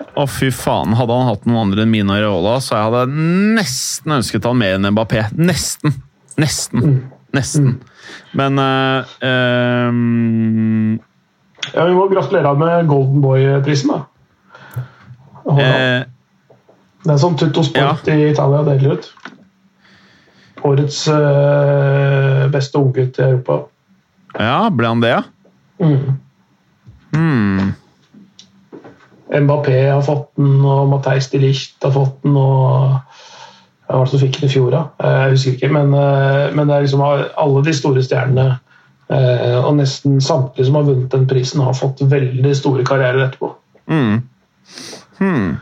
Å, fy faen. Hadde han hatt noen andre enn Mina Reola, så jeg hadde nesten ønsket han mer enn Mbappé. Nesten! Nesten. Mm. Nesten. Mm. Men uh, um, Ja, vi må gratulere med Golden Boy-prisen, da. Eh, det er sånn Tutto Sport ja. i Italia deler ut. Årets uh, beste unggutt i Europa. Ja, ble han det, ja? Mm. Hmm. Mbappé har fått den, og Matheis de Licht har fått den. og Hva var det som fikk den i fjor, da? Eh, jeg husker ikke. Men, eh, men det er liksom alle de store stjernene, eh, og nesten samtlige som har vunnet den prisen, har fått veldig store karrierer etterpå. Mm. Hmm.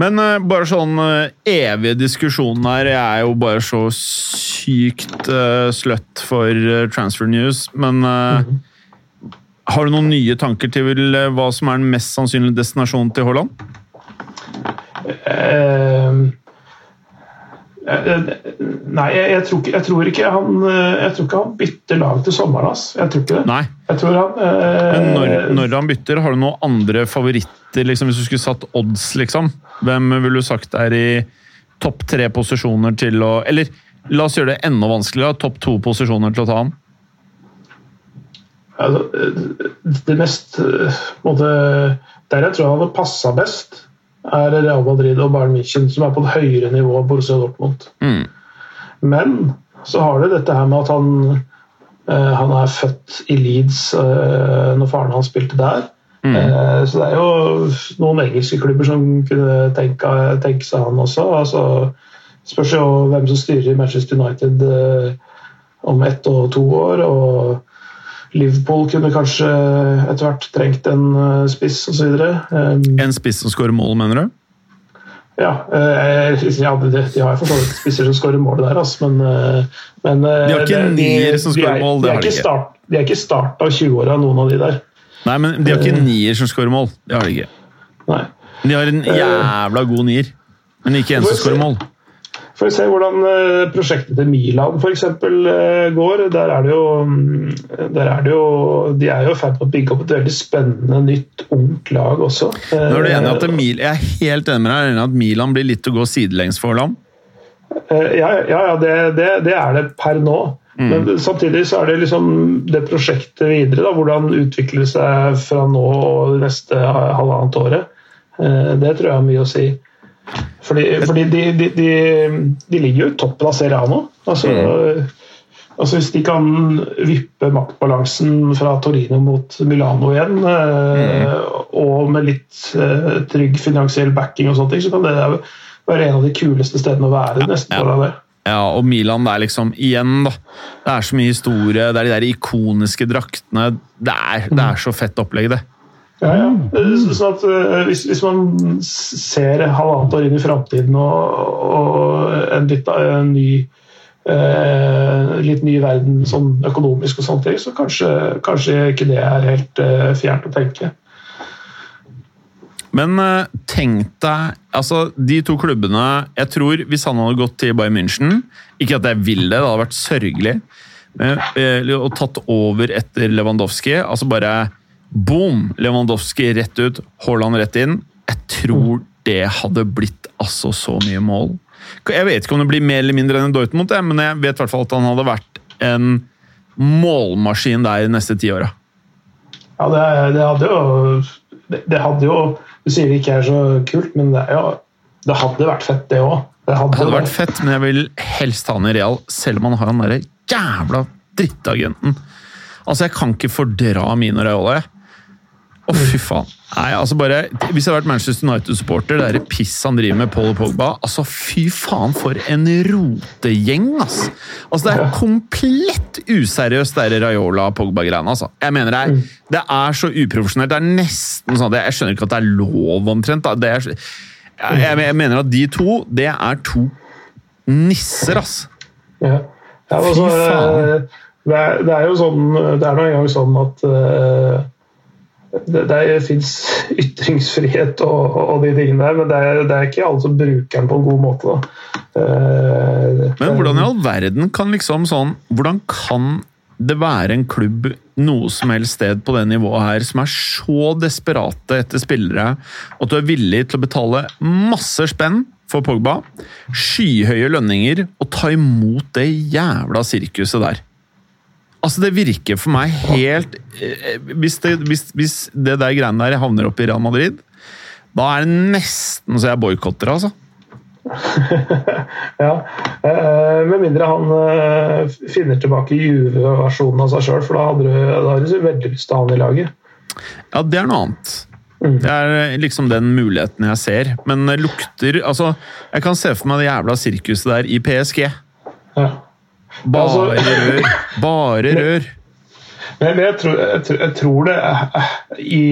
Men uh, bare sånn uh, evige diskusjonen her Jeg er jo bare så sykt uh, sløtt for transfer news, men mm. Har du noen nye tanker til eh, hva som er den mest sannsynlige destinasjonen til Haaland? Uh, nei, jeg, jeg, tror jeg, tror ikke han, jeg tror ikke han bytter lag til sommeren. Ass. Jeg tror ikke det. Nei. Han, Men når, når, han bytter, har du noen andre favoritter? Liksom, hvis du skulle satt odds, liksom? Hvem ville du sagt er i topp tre posisjoner til å Eller la oss gjøre det enda vanskeligere. Topp to posisjoner til å ta han? Altså, Det mest måte, Der jeg tror han hadde passa best, er Real Madrid og Bayern München, som er på et høyere nivå enn Borussia Dortmund. Mm. Men så har du dette her med at han, uh, han er født i Leeds når faren hans spilte der. Mm. Eh, så det er jo noen engelske klubber som kunne tenke, tenke seg han også. altså Spørs jo hvem som styrer Manchester United eh, om ett og to år. og Liverpool kunne kanskje etter hvert trengt en eh, spiss osv. Um, en spiss som skårer mål, mener du? Ja, eh, ja de, de har for så vidt spisser som skårer mål der, altså, men, men De har ikke nier som skårer mål, det har de ikke. Start, de er ikke starta av 20-åra, noen av de der. Nei, men de har ikke nier som skårer mål. Det har de ikke. Nei. De har en jævla god nier, men ikke en som skårer mål. Får vi se hvordan eh, prosjektet til Milan f.eks. Eh, går. Der er, det jo, mm, der er det jo De er jo i ferd med å bygge opp et veldig spennende, nytt, ungt lag også. Nå er du enig at Mil, jeg er helt enig med deg enig at Milan blir litt å gå sidelengs for? Eh, ja, ja, ja det, det, det, er det per nå. Mm. Men samtidig så er det liksom det prosjektet videre. Da, hvordan utvikler det seg fra nå og det neste halvannet året. Det tror jeg har mye å si. Fordi, fordi de, de, de, de, ligger jo i toppen av Serie A nå. Altså, mm. altså, Hvis de kan vippe maktbalansen fra Torino mot Milano igjen, eh, mm. og med litt uh, trygg finansiell backing, og sånne ting, så kan det være en av de kuleste stedene å være. ja, ja. Ja, og Milan det er liksom Igjen, da. Det er så mye historie. Det er de der ikoniske draktene. Det er, det er så fett opplegg, det. Ja, ja. Sånn at, uh, hvis, hvis, man ser halvannet år inn i framtiden og, og, en litt en ny eh, litt ny verden sånn økonomisk og sånne ting, så kanskje, kanskje ikke det er helt eh, fjernt å tenke. Men tenk deg altså De to klubbene Jeg tror hvis han hadde gått til Bayern München Ikke at jeg vil det, det hadde vært sørgelig. Men, og tatt over etter Lewandowski. altså bare Boom! Lewandowski rett ut, Haaland rett inn. Jeg tror det hadde blitt altså så mye mål. Jeg vet ikke om det blir mer eller mindre enn Dortmund, men jeg vet i hvert fall at han hadde vært en målmaskin der de neste ti åra. Ja, det, det, hadde jo det, det, hadde jo Du sier det ikke er så kult, men det, jo, det hadde vært fett, det òg. Det hadde, hadde vært fett, men jeg vil helst ha han i real, selv om han har den derre jævla drittagenten. Altså, jeg kan ikke fordra Mino Raiola, jeg. Å, fy faen. Nei, altså bare, Hvis jeg hadde vært Manchester United-supporter, det er piss han driver med Paul Pogba altså Fy faen, for en rotegjeng, ass! Altså, Det er komplett useriøst, det Raiola-Pogba-greiene. altså. Jeg mener det er, mm. det er så uprofesjonelt. Det er nesten sånn Jeg skjønner ikke at det er lov, omtrent. da. Er, jeg, jeg, mener at de to, det er to nisser, ass. Ja. ja altså, Fy faen. Det er, det er jo sånn Det er nå engang sånn at uh, det, det fins ytringsfrihet og, og, de tingene der, men det er, det er, ikke alle som bruker den på en god måte. Uh, men hvordan i all verden kan liksom sånn Hvordan kan det være en klubb noe som helst sted på det nivået her som er så desperate etter spillere at du er villig til å betale masse spenn for Pogba, skyhøye lønninger og ta imot det jævla sirkuset der? Altså, det virker for meg helt eh, Hvis det, hvis, hvis det der greiene der havner opp i Real Madrid, da er det nesten så jeg boikotter, altså. ja. Eh, med mindre han eh, finner tilbake Juve-versjonen av seg sjøl, for da hadde du, du veldig lyst til å ha han i laget. Ja, det er noe annet. Mm. Det er liksom den muligheten jeg ser. Men lukter Altså, jeg kan se for meg det jævla sirkuset der i PSG. Ja. Bare altså, rør. Bare rør. Men, jeg, tror, jeg, jeg, tror, det I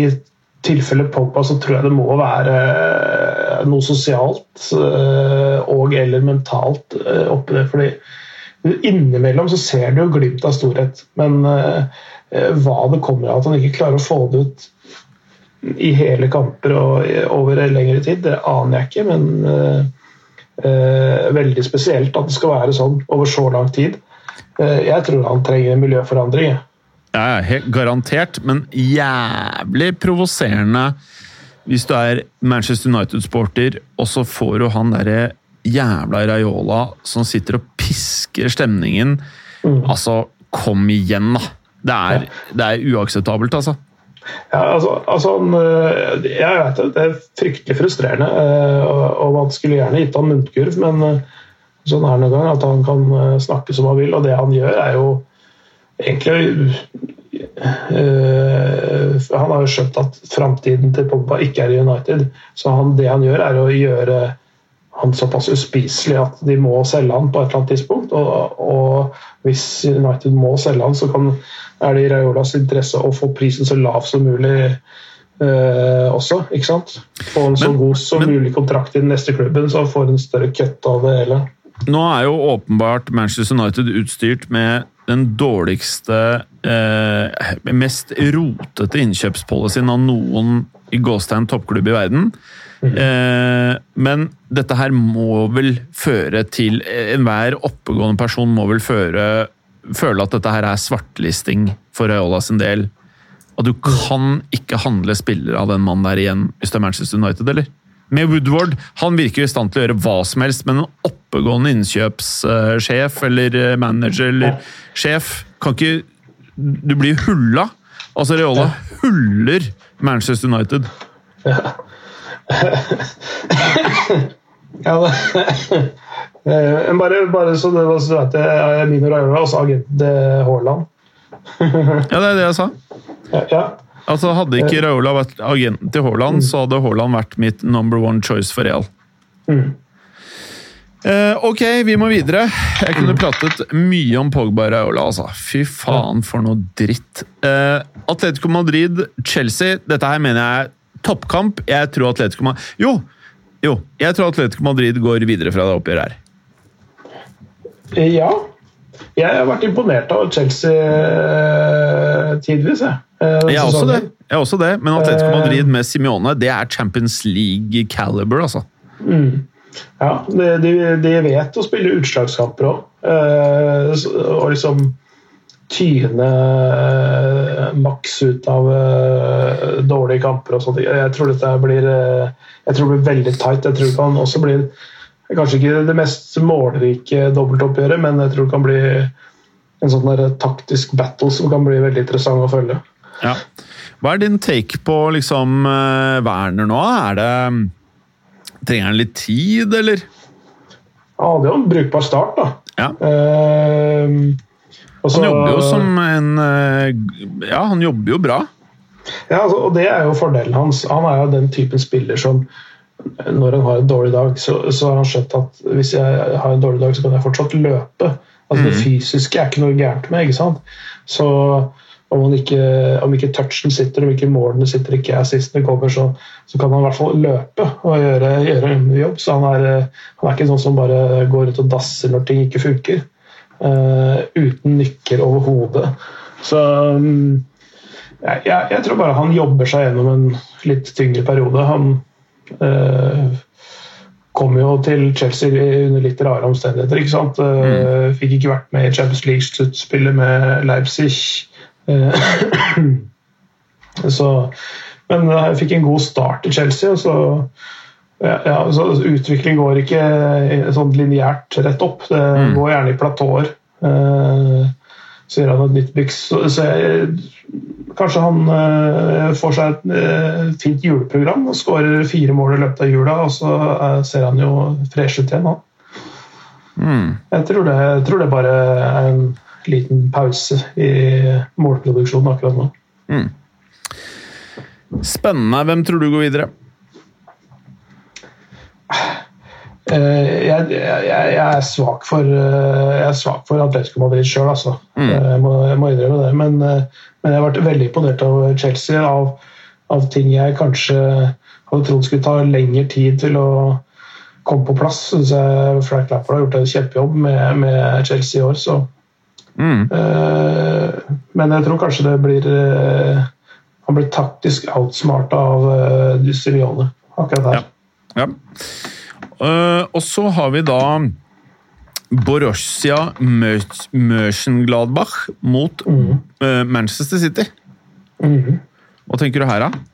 tilfelle Pogba så tror jeg det må være eh, noe sosialt eh, og eller mentalt eh, oppi det. fordi Innimellom så ser du jo glimt av storhet, men hva det kommer av at han ikke klarer å få det ut i hele kamper og over lengre tid, det aner jeg ikke. men eh, veldig spesielt at det skal være sånn over så lang tid. Eh, jeg tror han trenger en miljøforandring. Ja, helt garantert, men jævlig provoserende hvis du er Manchester United-sporter, og så får du han derre jævla Raiola som sitter og pisker stemningen. Mm. Altså, kom igjen, da! Det er, det er uakseptabelt, altså. Ja, altså, altså, eh, jeg vet det, det er fryktelig frustrerende. Eh, og Man skulle gjerne gitt han muntkurv, men eh, sånn er det gang at han kan snakke som han vil. Og det han gjør, er jo egentlig øh, Han har jo skjønt at framtiden til Pogba ikke er i United. Så han, det han gjør, er å gjøre han såpass uspiselig at de må selge han på et eller annet tidspunkt. Og, og hvis United må selge han, så kan, er det i Raiolas interesse å få prisen så lav som mulig Eh, også. ikke sant? Få en så Men- god som men- mulig kontrakt i den neste klubben, så får en større kutt av det hele. Nå er jo åpenbart Manchester United utstyrt med den dårligste, eh, mest rotete innkjøpspolicyen av noen i gåstegn toppklubb i verden. Eh, men dette her må vel føre til Enhver oppegående person må vel føre, føle at dette her er svartlisting for Raiola sin del. At du kan ikke handle spillere av den mannen der igjen hvis det er Manchester United, eller? Med Woodward, han virker i stand til å gjøre hva som helst, men en oppegående innkjøpssjef eller eh, manager eller sjef kan ikke Du blir hulla. Altså, Reola huller Manchester United. Ja, det, Eh, men bare, bare så du så du vet det, Mino Raiola, også agent til Haaland. Ja, det er det jeg sa. Ja, ja. Altså, Hadde ikke Raola vært agenten til Haaland, så hadde Haaland vært mitt number one choice for Real. Mm. Eh, ok, vi må videre. Jeg kunne pratet mye om Pogba og Raiola. Altså. Fy faen, for noe dritt. Eh, Atletico Madrid-Chelsea. Dette her mener jeg toppkamp. Jeg tror Atletico Madrid Jo! Jo, jeg tror Atletico Madrid går videre fra det oppgjøret her. Ja. Jeg har vært imponert av Chelsea eh, tidvis. Jeg, eh, Jeg er også det, jeg er også det. men Atletico Eh. Madrid med Simione, det er Champions League caliber, altså. Ja, de, de, de vet å spille utslagskamper òg. og liksom tyne eh, maks ut av eh, dårlige kamper og sånt. Jeg tror dette blir eh, jeg tror det blir veldig tight. Jeg tror det kan også bli kanskje ikke det mest målrike dobbeltoppgjøret, men jeg tror det kan bli en sånn der taktisk battle som kan bli veldig interessant å følge. Ja. Hva er din take på liksom Werner nå? Er det Trenger han litt tid, eller? det er jo en brukbar start, da. Ja. Eh, og så- Han jobber jo som en eh, Ja, han jobber jo bra. Ja, altså, og det er jo fordelen hans. Han er jo den typen spiller som når han har en dårlig dag, så, så har han skjønt at hvis jeg har en dårlig dag, så kan jeg fortsatt løpe. Altså Det fysiske er ikke noe gærent med. ikke sant? Så om, han ikke, om ikke touchen sitter, om ikke målene sitter, ikke assistene kommer, så, så kan han i hvert fall løpe og gjøre, gjøre en jobb. Så han er, eh, han er ikke sånn som bare går ut og dasser når ting ikke funker. Eh, uten nykker overhodet. Så mm, jeg, jeg, jeg tror bare han jobber seg gjennom en litt tyngre periode. Han eh, kom jo til Chelsea under litt rare omstendigheter. ikke sant? Mm. Fikk ikke vært med i Champions League-sluttspillet med Leipzig. Eh, så, men jeg fikk en god start i Chelsea. og så ja, ja, så Utvikling går ikke sånn lineært rett opp. Det går gjerne i platåer. Uh, så gjør han et nytt byks. Så, så jeg, kanskje han uh, får seg et uh, fint juleprogram og skårer fire mål i løpet av jula, og så eh, ser han jo fresh ut igjen. Han. Mm. Jeg, tror det, jeg tror det bare er en liten pause i målproduksjonen akkurat nå. Spennende. Hvem tror du går videre? Eh, jeg, jeg, jeg er svak for eh, Jeg er svak for Atletico Madrid sjøl, altså. Mm. Jeg, må, jeg må innrømme det. Men, eh, men jeg har vært veldig imponert av Chelsea. Av, av ting jeg kanskje hadde trodd skulle ta lengre tid til å komme på plass. Syns jeg Frank Lampard har gjort en kjempejobb med, med Chelsea i år. Så. Mm. Eh, men jeg tror kanskje det blir eh, Han blir taktisk outsmarta av uh, akkurat der. Ja. Eh, og så har vi da Borussia Mönch- Mönchengladbach mot mm. Manchester City. Mm. Hva tenker du her, da?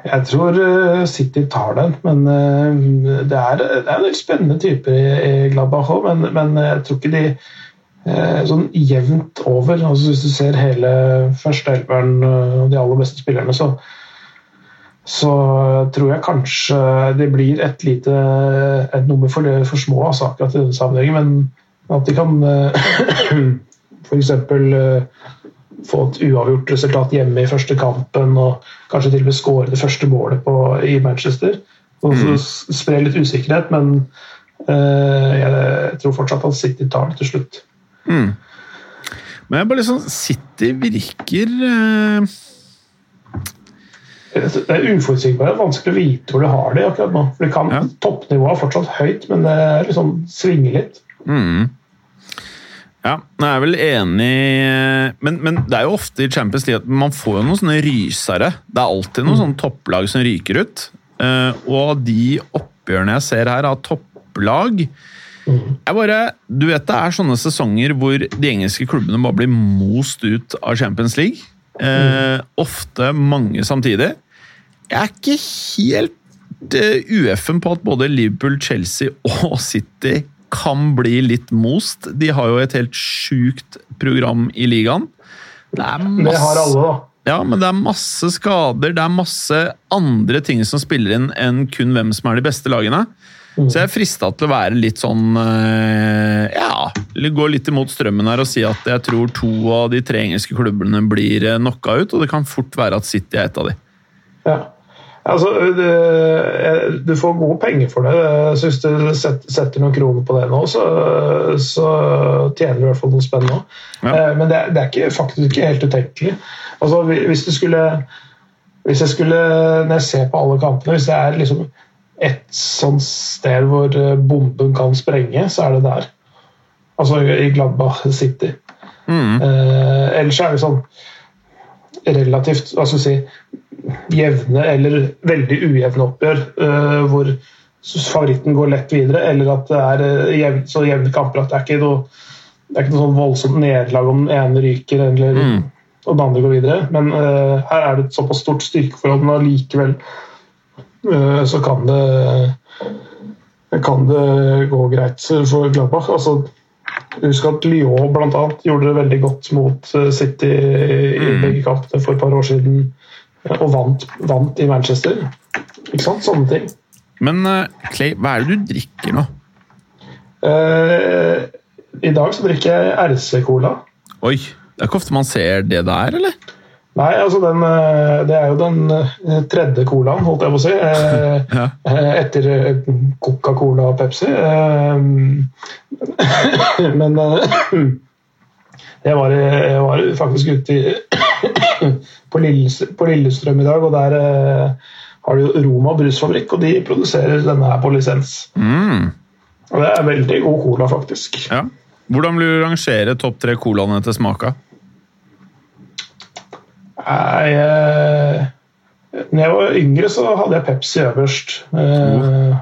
Jeg tror eh, City tar den, men eh, det er, det er en del spennende typer i, Gladbach òg. Men, men jeg tror ikke de eh, sånn jevnt over altså Hvis du ser hele førsteelveren eh, og de aller beste spillerne, så, så tror jeg kanskje det blir et lite et nummer for, det, for små altså, akkurat i denne sammenhengen. Men at de kan eh, f.eks. få et uavgjort resultat hjemme i første kampen og kanskje til og med skåre det første målet på, i Manchester. Og mm. Spre litt usikkerhet, men uh, jeg tror fortsatt at City tar det til slutt. Mm. Men jeg bare liksom City virker uh... Det er uforutsigbart. Vanskelig å vite hvor du har det akkurat nå. For kan, ja. Toppnivået er fortsatt høyt, men det liksom svinger litt. Mm. Ja, jeg er vel enig men, men, det er jo ofte i Champions League at man får jo noen sånne rysere. Det er alltid noen mm. sånne topplag som ryker ut. Uh, og de oppgjørene jeg ser her av topplag mm. jeg bare, Du vet det er sånne sesonger hvor de engelske klubbene bare blir most ut av Champions League. Uh, ofte mange samtidig. Jeg er ikke helt eh, UF-en på at både Liverpool, Chelsea og City kan bli litt most. De har jo et helt sjukt program i ligaen. Det, masse, det har alle, da. Ja, men det er masse skader, det er masse andre ting som spiller inn enn kun hvem som er de beste lagene. Mm. Så jeg er frista til å være litt sånn eh, Ja, gå litt imot strømmen her og si at jeg tror to av de tre engelske klubbene blir eh, knocka ut, og det kan fort være at City er et av de. Ja. Altså, det, du får gode penger for det. Så hvis du setter noen kroner på det nå, så, så tjener du i hvert fall noe spennende. Ja. Eh, men det, det, er ikke, faktisk ikke helt utenkelig. Altså, hvis du skulle hvis jeg skulle, Når jeg ser på alle kampene, hvis det er liksom et sånt sted hvor eh, bomben kan sprenge, så er det der. Altså i Gladbach City. Mm. Eh, ellers er det sånn relativt hva skal vi si, jevne eller veldig ujevne oppgjør eh, hvor favoritten går lett videre, eller at det er uh, jevn, så jevne kamper at det er ikke noe, det er ikke noe sånn voldsomt nederlag om den ene ryker eller, mm. og den andre går videre. Men eh, her er det et såpass stort styrkeforhold, men allikevel så kan det kan det gå greit for Gladbach. Altså, Husk at Lyon annet, gjorde det veldig godt mot City i mm. begge kampene for et par år siden og vant, vant, i Manchester. Ikke sant? Sånne ting. Men Clay, hva er det du drikker nå? Uh, I dag så drikker jeg RC-cola. Oi, Det er ikke ofte man ser det der, eller? Nei, altså den, eh, det er jo den tredje colaen, holdt jeg på å si. ja. Etter Coca-Cola og Pepsi. Men jeg var, jeg var faktisk ute i på, Lillestrøm, i dag, og der eh, har jo Roma brusfabrikk, og de produserer denne her på lisens. Mm. Og det er veldig god cola, faktisk. Ja. Hvordan vil du rangere topp tre colaene til smaka? Nei eh, Når jeg var yngre, så hadde jeg Pepsi øverst. Eh,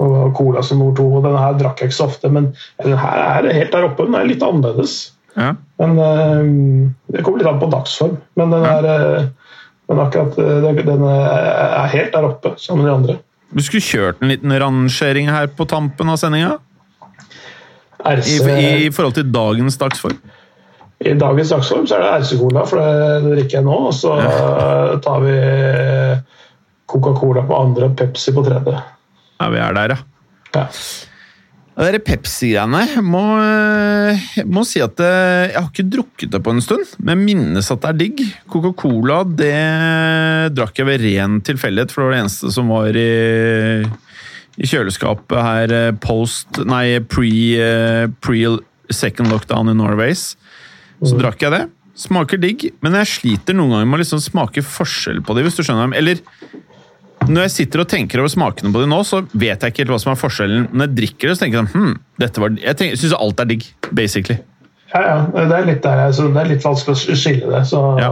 og Cola som nummer to. og Denne her drakk jeg ikke så ofte, men den her er helt der oppe. Den er litt annerledes. Ja. Men eh, Det kommer litt an på dagsform. Men den er, ja. men akkurat, uh, den er helt der oppe sammen med de andre. Du skulle kjørt en liten rangering her på tampen av sendinga? I, I, forhold til dagens dagsform? I dagens dagsform så er det RC-cola, for det drikker jeg nå. Og så tar vi Coca-Cola på andre og Pepsi på tredje. Ja, vi er der, ja. ja. Det der Pepsi-greiene må, eh, må si at eh, jeg har ikke drukket det på en stund, men minnes at det er digg. Coca-Cola det drakk jeg ved ren tilfeldighet, for det var det eneste som var i, i kjøleskapet her eh, post Nei, pre, pre second lockdown i Norways. Så drakk jeg det. Smaker digg, men jeg sliter noen ganger med å liksom smake forskjell på det, hvis du skjønner. Eller når jeg sitter og tenker over smakene på det nå, så vet jeg ikke helt hva som er forskjellen. Når jeg drikker det, så tenker jeg hm, dette var, Jeg syns alt er digg, basically. Ja, ja. Det er litt, der, det er litt vanskelig å skille det. Så, ja.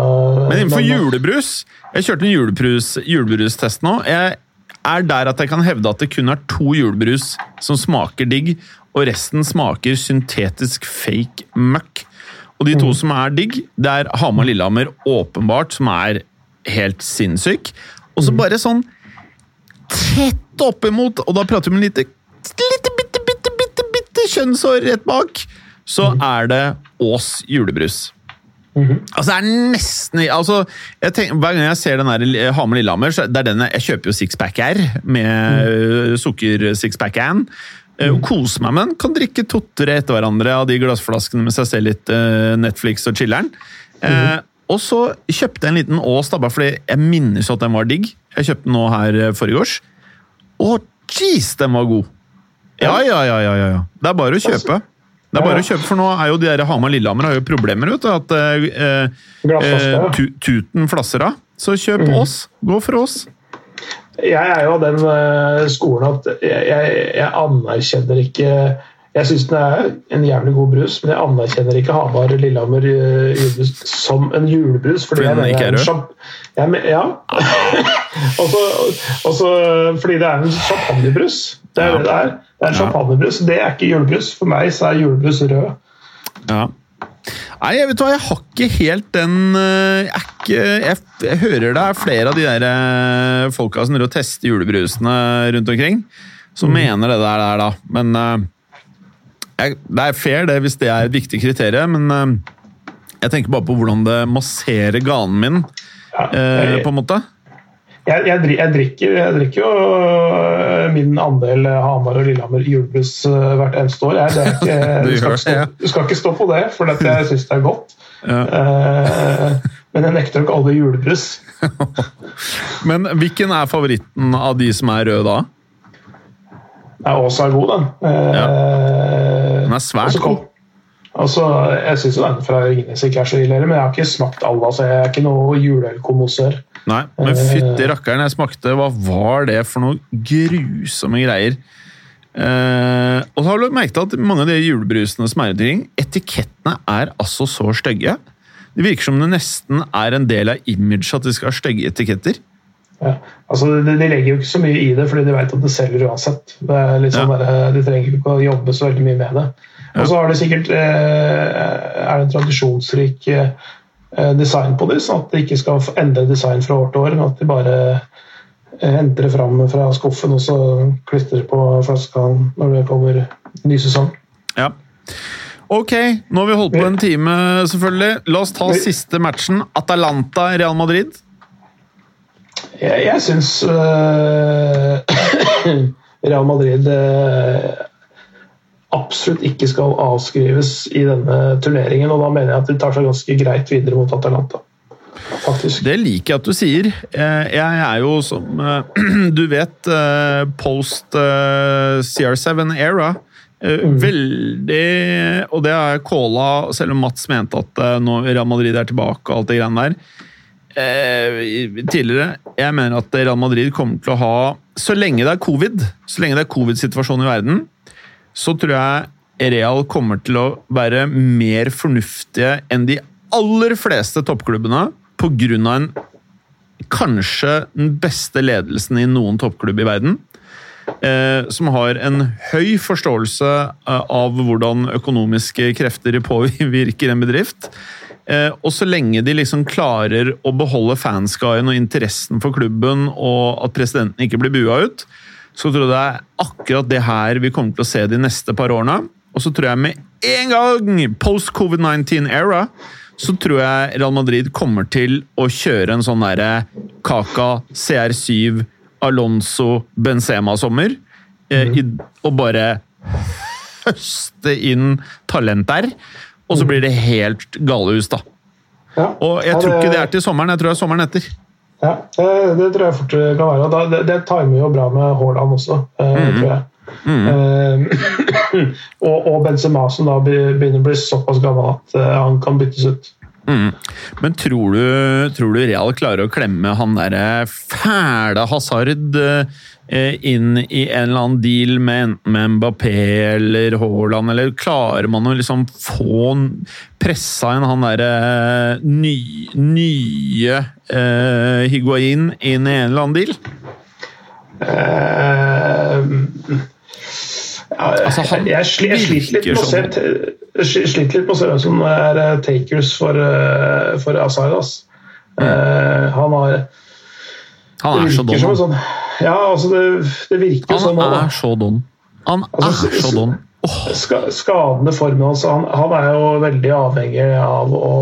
Men innenfor julebrus Jeg kjørte en julebrus, julebrustest nå. Jeg er der at jeg kan hevde at det kun er to julebrus som smaker digg, og resten smaker syntetisk fake møkk. Og de to mm. som er digg, det er Hamar Lillehammer åpenbart, som er helt sinnssyk. Og så mm. bare sånn tett oppimot, og da prater vi med lite, lite bitte, bitte, bitte, bitte kjønnshår rett bak, så mm. er det Ås julebrus. Mm -hmm. Altså, det er nesten altså, tenker, Hver gang jeg ser den der Hamar Lillehammer, så det er den jeg, kjøper jo Sixpack R med mm. sukker-sixpack-an. Mm. Og kose meg med den. Kan drikke to-tre etter hverandre av de glassflaskene mens jeg ser litt uh, Netflix og chiller'n. Eh, og så kjøpte jeg en liten Ås, da, bare fordi jeg minnes at den var digg. Jeg kjøpte den nå her forgårs. Og jeez, den var god! Ja, ja, ja, ja, ja. Det er bare å kjøpe. Det er bare å kjøpe, for nå er jo de der Hamar-Lillehammer har jo problemer, vet du. At eh, eh, tu, tuten flasser av. Så kjøp oss. Gå for oss. Jeg er jo av den eh, skolen at jeg, jeg, jeg anerkjenner ikke Jeg syns den er en jævlig god brus, men jeg anerkjenner ikke Hamar Lillehammer eh, julebrus som en julebrus. Fordi jeg den mener ikke er champ- ja. Også- også fordi det er en champagnebrus. Det er det det er. Det er en champagnebrus. Det er ikke julebrus. For meg så er julebrus rød. Ja. Nei, jeg vet hva, jeg har ikke helt den eh, Jeg, ikke, jeg, jeg hører det er flere av de der eh, folka som tester julebrusene rundt omkring, som mener det der, der da. Men eh, jeg, det er fair det hvis det er et viktig kriterium, men jeg tenker bare på hvordan det masserer ganen min, Ja, jeg, på en måte. jeg, drikker, jeg drikker jo min andel Hamar og Lillehammer julebrus øh, hvert eneste år. Jeg, det er ikke, Du skal ikke stå, du skal ikke stå på det, for jeg syns det er godt. Ja. Eh, men jeg nekter nok alle julebrus. Men hvilken er favoritten av de som er røde da? Ja, Åsa er god, den. Ja. Den er svært god. Altså, jeg syns den fra Ringnes ikke er så ille, men jeg har ikke smakt alle. Altså, jeg er ikke noe juleølkonnoissør. Nei, men fytti rakkeren, jeg smakte Hva var det for noe grusomme greier? Eh, og så har du merket at mange av de julebrusene som er rundt omkring, etikettene er altså så stygge. Det virker som det nesten er en del av imaget at de skal ha stygge etiketter. Ja. Altså, de, de legger jo ikke så mye i det, fordi de vet at det selger uansett. Det er sånn Ja. der, de trenger ikke å jobbe så veldig mye med det. Og så har de sikkert eh, er det en tradisjonsrik eh, design på det, sånn at de ikke skal endre design fra år til år, at de bare eh, henter det fram fra skuffen og så klistrer på flaska når det kommer ny sesong. Ja. Ok, nå har vi holdt på en time, selvfølgelig. La oss ta siste matchen. Atalanta-Real Madrid. Jeg, jeg syns uh, Real Madrid eh, absolutt ikke skal avskrives i denne turneringen. Og da mener jeg at de tar seg ganske greit videre mot Atalanta. Faktisk. Det liker jeg at du sier. Eh, Jeg er jo som eh, Du vet, eh, post eh, CR7 era. eh, Veldig Og det har jeg calla, selv om Mats mente at nå Real Madrid er tilbake og alt det greiene der. Tidligere. Jeg mener at Real Madrid kommer til å ha Så lenge det er covid, så lenge det er covid-situasjon i verden, så tror jeg Real kommer til å være mer fornuftige enn de aller fleste toppklubbene av en kanskje den beste ledelsen i noen toppklubb i verden. Eh, som har en høy forståelse eh, av hvordan økonomiske krefter påvirker en bedrift. Eh, og så lenge de liksom klarer å beholde fanskaren og interessen for klubben, og at presidenten ikke blir bua ut, så tror jeg det er akkurat det her vi kommer til å se de neste par årene. Og så tror jeg med en gang, post covid-19-era, så tror jeg Real Madrid kommer til å kjøre en sånn derre Kaka, CR7, Alonso, Benzema-sommer. Mm. og bare høste inn talent der. Og så blir det helt galehus, da. Ja. Og jeg tror ikke det er til sommeren, jeg tror det er sommeren etter. Ja, det, det tror jeg fort kan være. det, det timer jo bra med Haaland også, mm tror jeg. Eh, og, og Benzema, som da begynner å bli såpass gammel at eh, han kan byttes ut. Mm. Men tror du, tror du Real klarer å klemme han derre fæle Hazard eh, inn i en eller annen deal med enten Mbappé eller Haaland, eller klarer man å liksom få pressa inn han derre ny, nye eh, Higuain inn i en eller annen deal? Eh, ja, Altså, han jeg, sli, jeg sliter litt med å se hvem som er eh, takers for, eh, for Azar. Mm. Uh, han har Han er så dum don. sånn Ja, altså, det, det virker jo sånn Han er så don. Han Altså, er så don. Oh. skadende formen hans han, han er jo veldig avhengig av å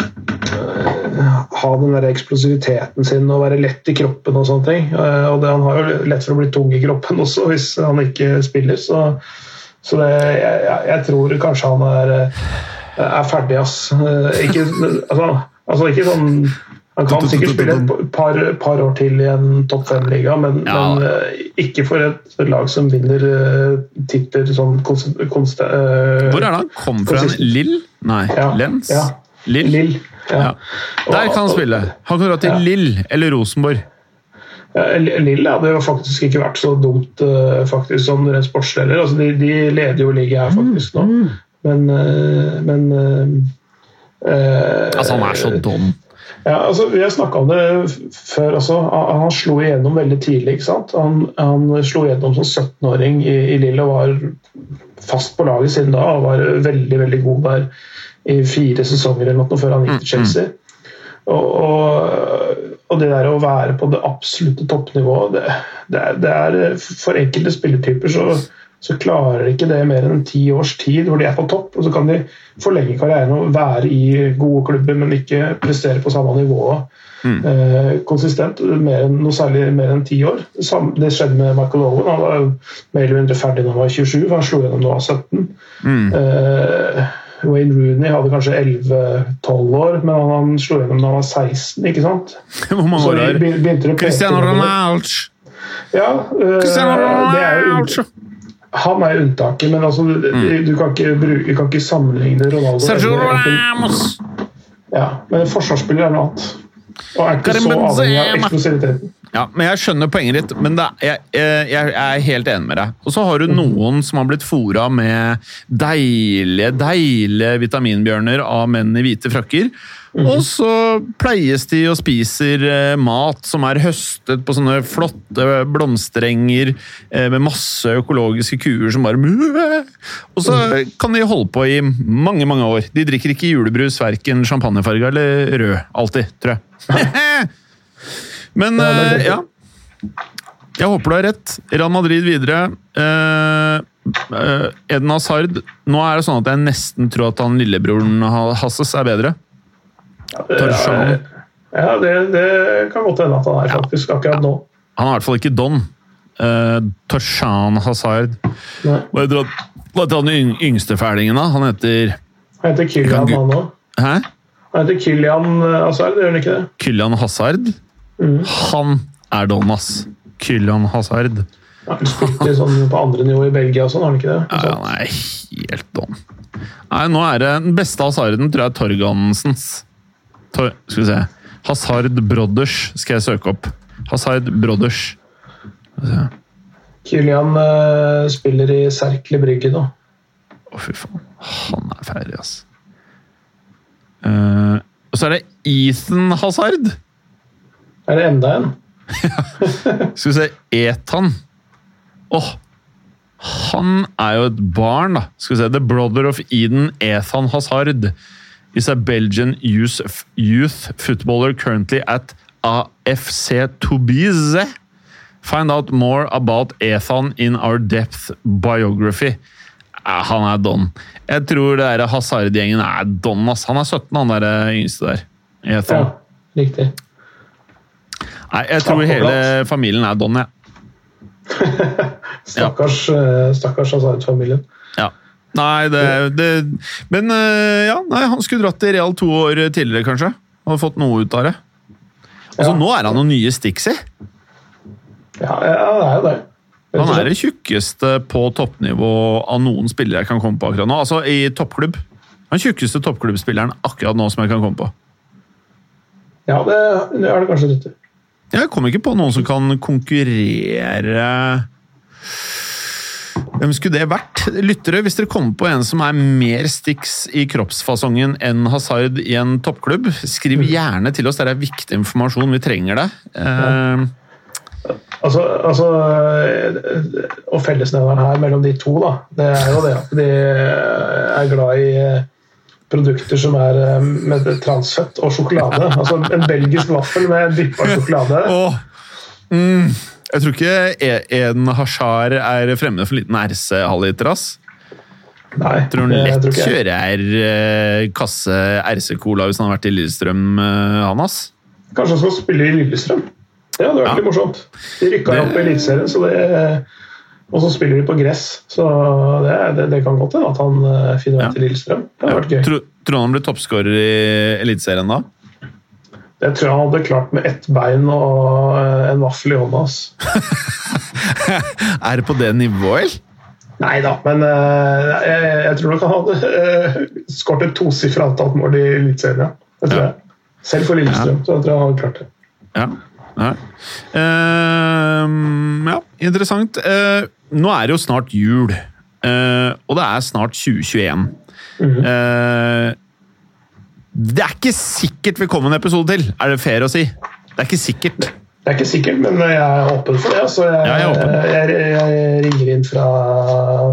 øh, ha den der eksplosiviteten sin og være lett i kroppen og sånne ting. Eh, Og det, han har jo lett for å bli tung i kroppen også hvis han ikke spiller, så, så det, jeg, jeg- tror kanskje han er eh, er ferdig, ass. Ikke, altså, altså ikke sånn Han kan sikkert spille et par, par år til i en topp fem-liga, men, Ja. men ikke for et lag som vinner titler sånn konst... konst eh, Hvor er det han kom fra? Lill? Nei, Ja, Lens? ja. Lill? Lill. Ja. Der kan han spille. Han kan dra til. Lill eller Rosenborg. Lill hadde jo faktisk ikke vært så dumt eh, faktisk sånn rent sportslig. Altså, de, de leder jo ligaen her faktisk nå, men, eh, men eh, Altså, han er så dum. Ja, altså, Vi har snakka om det før også. Han, han slo igjennom veldig tidlig. ikke sant? Han, han slo igjennom som 17-åring i, i Lille og var fast på laget siden da. og var veldig veldig god der i fire sesonger eller noe før han gikk til Chelsea. Og, og, og det der å være på det absolutte toppnivået det, det, er, det er For enkelte spillertyper så, så klarer de ikke det mer enn ti års tid hvor de er på topp. Og så kan de forlenge karrieren og være i gode klubber, men ikke prestere på samme nivå eh, konsistent mer enn, noe særlig mer enn ti år. Det, samme, det skjedde med Michael Owen. Han var mer eller mindre ferdig da han var 27, for han slo gjennom da han var 17. Eh, Wayne Rooney hadde kanskje 11-12 år, men han, han slo gjennom da han var 16. ikke sant? Hvor mange år er det? Cristiano. Ronaldo! Ja, øh, Cristiano Ronaldo! han er unntaket, men altså, du, du kan, ikke bruke, du kan ikke sammenligne Ronaldo Sergio Ramos! Ja, men forsvarsspiller er noe annet. Og er ikke så avhengig av eksklusiviteten. eksplosiviteten. Ja, men Jeg skjønner poenget ditt, men er- jeg, jeg, jeg er helt enig med deg. Og så har du noen som har blitt fora med deilige, deilige vitaminbjørner av menn i hvite frakker. Og så pleies de og spiser eh, mat som er høstet på sånne flotte blomsterenger eh, med masse økologiske kuer som bare Og så kan de holde på i mange, mange år. De drikker ikke julebrus, verken champagnefarga eller rød. Alltid, tror jeg. Men Ja, eh, ja. Jeg håper du har rett. Real Madrid videre. Eh, eh, Eden Hazard Nå er det sånn at jeg nesten tror at han lillebroren Hasses er bedre. Torsham. Ja, det, det kan godt hende at han er faktisk akkurat nå. Han er i hvert fall ikke Don. Uh, Torshan Hazard. Hva heter han, hva heter han yng- yngste fælingen, da? Han heter Han heter Kylian, han òg. Hæ? Han heter Kylian Hazard, gjør han ikke det? Kylian Hazard? Mm. Han er Don, ass. Kylian Hazard. Han spilte sånn på andre nivå i Belgia og sånn, har han ikke det? Ja, han er helt Don. Nei, nå er det den beste Hazarden, tror jeg, Torgansens. Tor, skal vi se. Hazard Brothers skal jeg søke opp. Hazard Brothers. Kylian uh, spiller i Serkle Brygge nå. Å, fy faen. Han er ferdig, ass. Uh, og så er det Ethan Hazard. Er det enda en? Skal vi se Ethan. Åh! han er jo et barn, da. Skal vi se. The brother of Eden Ethan Hazard is a Belgian youth, youth footballer currently at AFC Tobize. Find out more about Ethan in our depth biography. Ja, han er don. Jeg tror det Hazard-gjengen er don. ass. Han er 17, han der eh, yngste der. Ethan. Ja, riktig. Nei, jeg tror hele familien er don, jeg. Stakkars, eh, stakkars Hazard-familien. Ja. Nei, det, det Men øh, ja, nei, han skulle dratt til Real to år tidligere, kanskje. Og fått noe ut av det. Altså, Ja. Nå er han noen nye Stixie. Ja, ja, det er jo det. Han er det tjukkeste på toppnivå av noen spillere jeg kan komme på akkurat nå. Altså i toppklubb. Han tjukkeste toppklubbspilleren akkurat nå som jeg kan komme på. Ja, det, det er det kanskje rett i. Jeg kommer ikke på noen som kan konkurrere Hvem skulle det vært? Lyttere, hvis dere kommer på en som er mer Stix i kroppsfasongen enn Hazard i en toppklubb, skriv gjerne til oss. Det er viktig informasjon. Vi trenger det. Eh, Altså, altså eh, Og fellesnevneren her mellom de to, da, det er jo det at de er glad i produkter som er eh, med transfett og sjokolade. Altså en belgisk vaffel med dyppa sjokolade. Oh. mm, jeg tror ikke en hasjar Hashar er fremmed for en liten RC-halvliter, ass. Nei, Jeg tror han lett tror kjører eh, kasse RC-cola hvis han har vært i Lillestrøm, eh, han, ass. Kanskje han skal spille i Lillestrøm? Det hadde vært Ja. litt morsomt. De rykka Det- opp i Eliteserien, så det, Og så spiller de på gress, så det, det, det kan godt hende at han eh, finner vei Ja. til Lillestrøm. Det hadde Ja. vært gøy. Tror, tror han blir toppskårer i Eliteserien da? Det tror jeg han hadde klart med ett bein og eh, en vaffel i hånda. Er det på det nivået, eller? Nei da, men eh, jeg, jeg tror nok han hadde uh, skåret et tosifra antall mål i Eliteserien. Ja. Ja. jeg. Selv for Lillestrøm, så jeg tror jeg han hadde klart det. Ja. Ja. Uh, ja, interessant. Uh, nå er det jo snart jul, uh, og det er snart 2021. Eh, det er ikke sikkert vi kommer en episode til, er det fair å si? Det er ikke sikkert. Det er ikke sikkert, men jeg er åpen for det. Altså, jeg, Ja, jeg jeg, jeg ringer inn fra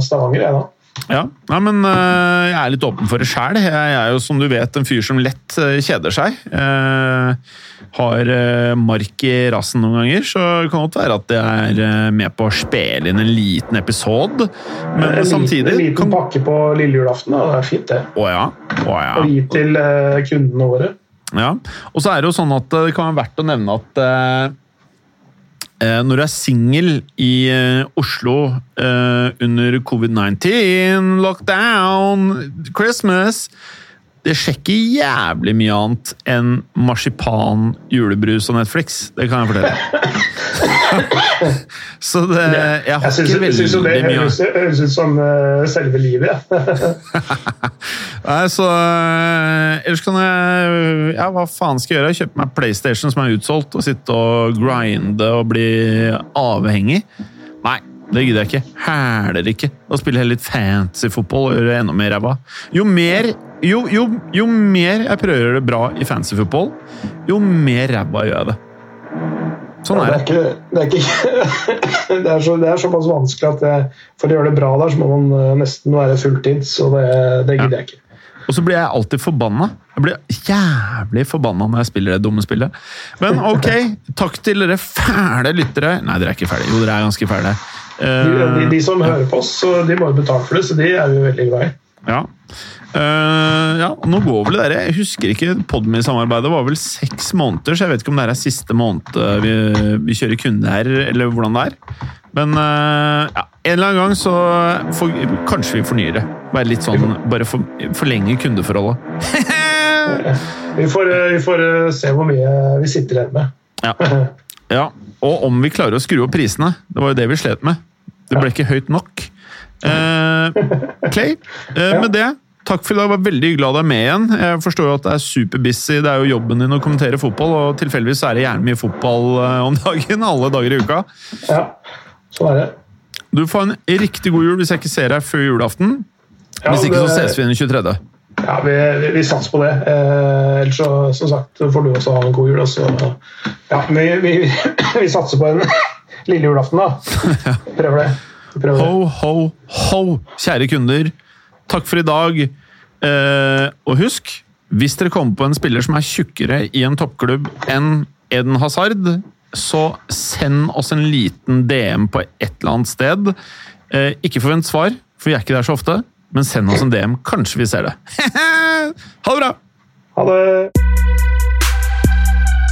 Stavanger, jeg da. Ja, Nei, men eh, jeg er litt åpen for det sjæl. Jeg er jo som du vet en fyr som lett eh, kjeder seg. Eh, har mark i rassen noen ganger, så det kan godt være at jeg er med på å spille inn en liten episode. Men en samtidig en liten kan... pakke på lille julaften, da. det er fint det. Å ja. Å ja. Og gi til kundene våre. ja. Og så er det jo sånn at det kan være verdt å nevne at når du er singel i eh, Oslo eh, under covid-19, lockdown, Christmas Det skjer ikke jævlig mye annet enn marsipan, julebrus og Netflix. Det kan jeg fortelle. Så det, jeg har Jeg synes, ikke veldig jo det mye høres høres ut som eh, selve livet. Ja. Nei, så øh, Ellers kan jeg Ja, hva faen skal jeg gjøre? Kjøpe meg PlayStation som er utsolgt, og sitte og grinde og bli avhengig? Det gidder jeg ikke. Hæler ikke. å spille litt fancy fotball og gjøre enda mer ræva. Jo mer jo, jo, jo mer jeg prøver å gjøre det bra i fancy fotball, jo mer ræva gjør jeg det. Sånn er Det er, det. ikke, det, er ikke, det, er så, det er såpass vanskelig at jeg, for å gjøre det bra der, så må man eh, nesten være fulltids, og det, det gidder jeg ikke. Og så blir jeg alltid forbanna. Jeg blir jævlig forbanna når jeg spiller det dumme spillet. Men ok, takk til dere fæle lyttere. Nei, dere er ikke fæle. Jo, dere er ganske fæle. De, de, de som Eh, hører på oss, så de må jo betale for det, så de er vi jo veldig glad i. Ja. Uh, ja, nå går vel dere Jeg husker ikke Podme-samarbeidet var vel seks måneder, så jeg vet ikke om det er siste måned eh, vi, vi kjører kunde her, eller hvordan det er. Men uh, ja, en eller annen gang så for, kanskje vi fornyer det. Bare litt sånn, Bare for, forlenge kundeforholdet. Vi får, eh, vi får eh, se hvor mye vi sitter igjen med. Ja. ja. Og om vi klarer å skru opp prisene. Det var jo det vi slet med. Det ble ikke høyt nok. Eh, Clay, eh, med det Takk for i dag. Det var veldig glad du er med igjen. Jeg forstår jo at det er superbusy. Det er jo jobben din å kommentere fotball, og tilfeldigvis er det gjerne mye fotball eh, om dagen. Alle dager i uka. Ja, sånn er det. Du får en riktig god jul hvis jeg ikke ser deg før julaften. Ja, Hvis ikke så ses vi den 23. Ja, vi, vi, vi satser på det. Eh, ellers så, som sagt, får du også ha en god jul. Også. ja, vi, vi, vi satser på en lille julaften, da. Prøver det. Prøver. Ho, ho, ho, kjære kunder. Takk for i dag. Eh, og husk, hvis dere kommer på en spiller som er tjukkere i en toppklubb enn Eden Hazard, så send oss en liten DM på et eller annet sted. Eh, ikke forvent svar, for vi er ikke der så ofte, men send oss en DM. Kanskje vi ser det. ha det bra! Ha det.